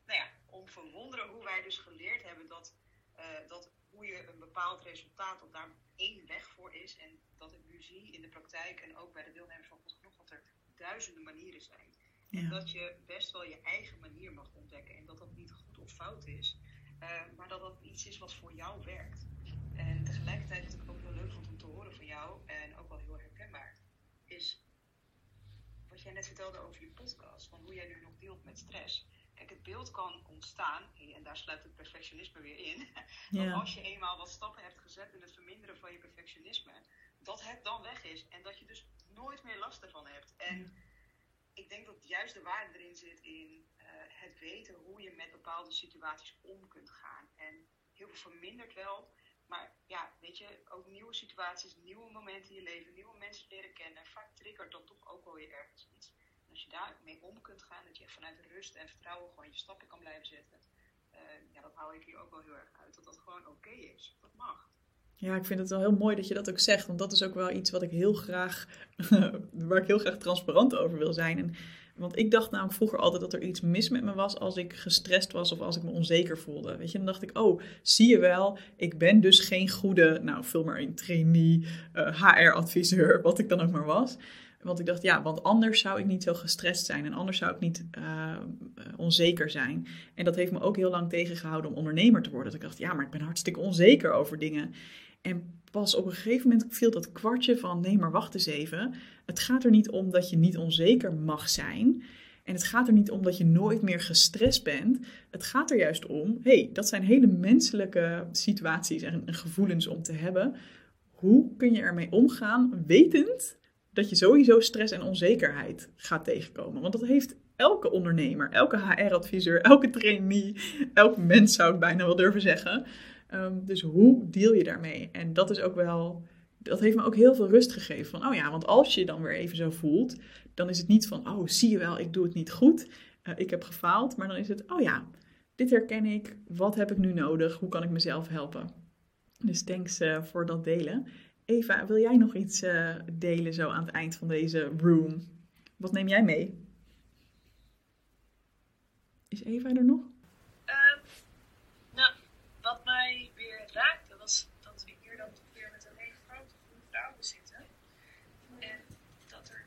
nou ja, om verwonderen hoe wij dus geleerd hebben dat, uh, dat hoe je een bepaald resultaat, dat daar één weg voor is. En dat ik nu zie in de praktijk en ook bij de deelnemers van Goed Genoeg, dat er duizenden manieren zijn. Ja. En dat je best wel je eigen manier mag ontdekken. En dat dat niet goed of fout is, uh, maar dat dat iets is wat voor jou werkt. En tegelijkertijd, wat ik ook heel leuk vond om te horen van jou, en ook wel heel herkenbaar, is jij net vertelde over je podcast, van hoe jij nu nog deelt met stress. Kijk, het beeld kan ontstaan, en daar sluit het perfectionisme weer in, [laughs] ja. dat als je eenmaal wat stappen hebt gezet in het verminderen van je perfectionisme, dat het dan weg is en dat je dus nooit meer last ervan hebt. En ik denk dat juist de waarde erin zit in uh, het weten hoe je met bepaalde situaties om kunt gaan. En heel veel vermindert wel, maar ja, weet je, ook nieuwe situaties, nieuwe momenten in je leven, nieuwe mensen leren kennen, vaak triggert dat toch ook wel weer ergens iets. En als je daarmee om kunt gaan, dat je vanuit rust en vertrouwen gewoon je stappen kan blijven zetten, uh, ja, dat hou ik hier ook wel heel erg uit. Dat dat gewoon oké is, dat mag. Ja, ik vind het wel heel mooi dat je dat ook zegt. Want dat is ook wel iets wat ik heel graag, [laughs] waar ik heel graag transparant over wil zijn. En, want ik dacht namelijk vroeger altijd dat er iets mis met me was als ik gestrest was of als ik me onzeker voelde. Weet je, dan dacht ik, oh, zie je wel, ik ben dus geen goede, nou, vul maar een trainee, HR-adviseur, [laughs] wat ik dan ook maar was. Want ik dacht, ja, want anders zou ik niet zo gestrest zijn en anders zou ik niet uh, onzeker zijn. En dat heeft me ook heel lang tegengehouden om ondernemer te worden. Dat ik dacht, ja, maar ik ben hartstikke onzeker over dingen. En pas op een gegeven moment viel dat kwartje van, nee, maar wacht eens even. Het gaat er niet om dat je niet onzeker mag zijn. En het gaat er niet om dat je nooit meer gestrest bent. Het gaat er juist om, hey, dat zijn hele menselijke situaties en gevoelens om te hebben. Hoe kun je ermee omgaan, wetend dat je sowieso stress en onzekerheid gaat tegenkomen. Want dat heeft elke ondernemer, elke HR-adviseur, elke trainee, elk mens zou ik bijna wel durven zeggen. Um, dus hoe deal je daarmee? En dat is ook wel, dat heeft me ook heel veel rust gegeven. Van, oh ja, want als je dan weer even zo voelt, dan is het niet van, oh zie je wel, ik doe het niet goed, uh, ik heb gefaald. Maar dan is het, oh ja, dit herken ik, wat heb ik nu nodig, hoe kan ik mezelf helpen? Dus thanks uh, voor dat delen. Eva, wil jij nog iets uh, delen zo aan het eind van deze room? Wat neem jij mee? Is Eva er nog? Um, nou, wat mij weer raakte was dat we hier dan toch weer met een hele grote groep vrouwen zitten. En dat er...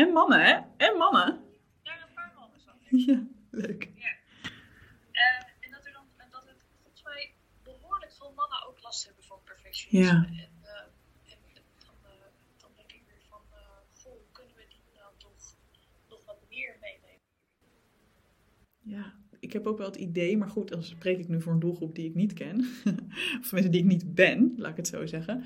En mannen, hè? En mannen. Ja, een paar mannen zo. Ja, leuk. Ja. Uh, en dat er dan, dat het volgens mij behoorlijk veel mannen ook last hebben van perfectionisme. Ja. En, Ja, ik heb ook wel het idee, maar goed, dan spreek ik nu voor een doelgroep die ik niet ken. [laughs] of mensen die ik niet ben, laat ik het zo zeggen.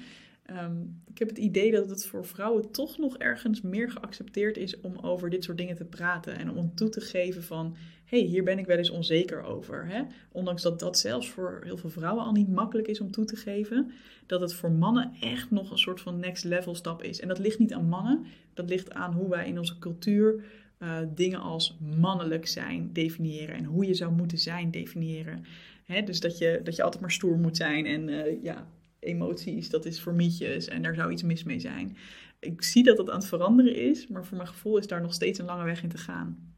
Um, ik heb het idee dat het voor vrouwen toch nog ergens meer geaccepteerd is om over dit soort dingen te praten. En om toe te geven van, hé, hey, hier ben ik wel eens onzeker over. Hè? Ondanks dat dat zelfs voor heel veel vrouwen al niet makkelijk is om toe te geven. Dat het voor mannen echt nog een soort van next level stap is. En dat ligt niet aan mannen, dat ligt aan hoe wij in onze cultuur uh, dingen als mannelijk zijn definiëren en hoe je zou moeten zijn definiëren. Hè, dus dat je, dat je altijd maar stoer moet zijn en uh, ja, emoties, dat is voor mietjes en daar zou iets mis mee zijn. Ik zie dat het aan het veranderen is, maar voor mijn gevoel is daar nog steeds een lange weg in te gaan.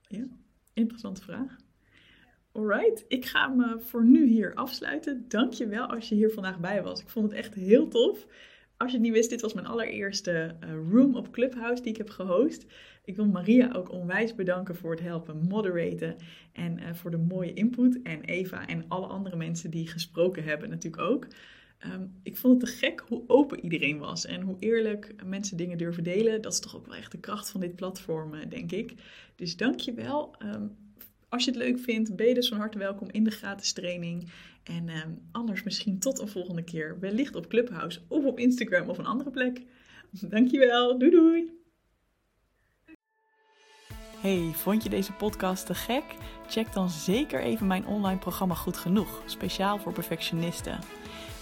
Ja, interessante vraag. Alright, ik ga me voor nu hier afsluiten. Dank je wel als je hier vandaag bij was. Ik vond het echt heel tof. Als je het niet wist, dit was mijn allereerste uh, room op Clubhouse die ik heb gehost. Ik wil Maria ook onwijs bedanken voor het helpen moderaten en uh, voor de mooie input. En Eva en alle andere mensen die gesproken hebben natuurlijk ook. Um, ik vond het te gek hoe open iedereen was en hoe eerlijk mensen dingen durven delen. Dat is toch ook wel echt de kracht van dit platform, uh, denk ik. Dus dank je wel. Um, als je het leuk vindt, ben je dus van harte welkom in de gratis training. En um, anders misschien tot een volgende keer. Wellicht op Clubhouse of op Instagram of een andere plek. Dankjewel. Doei doei. Hey, vond je deze podcast te gek? Check dan zeker even mijn online programma Goed Genoeg, speciaal voor perfectionisten.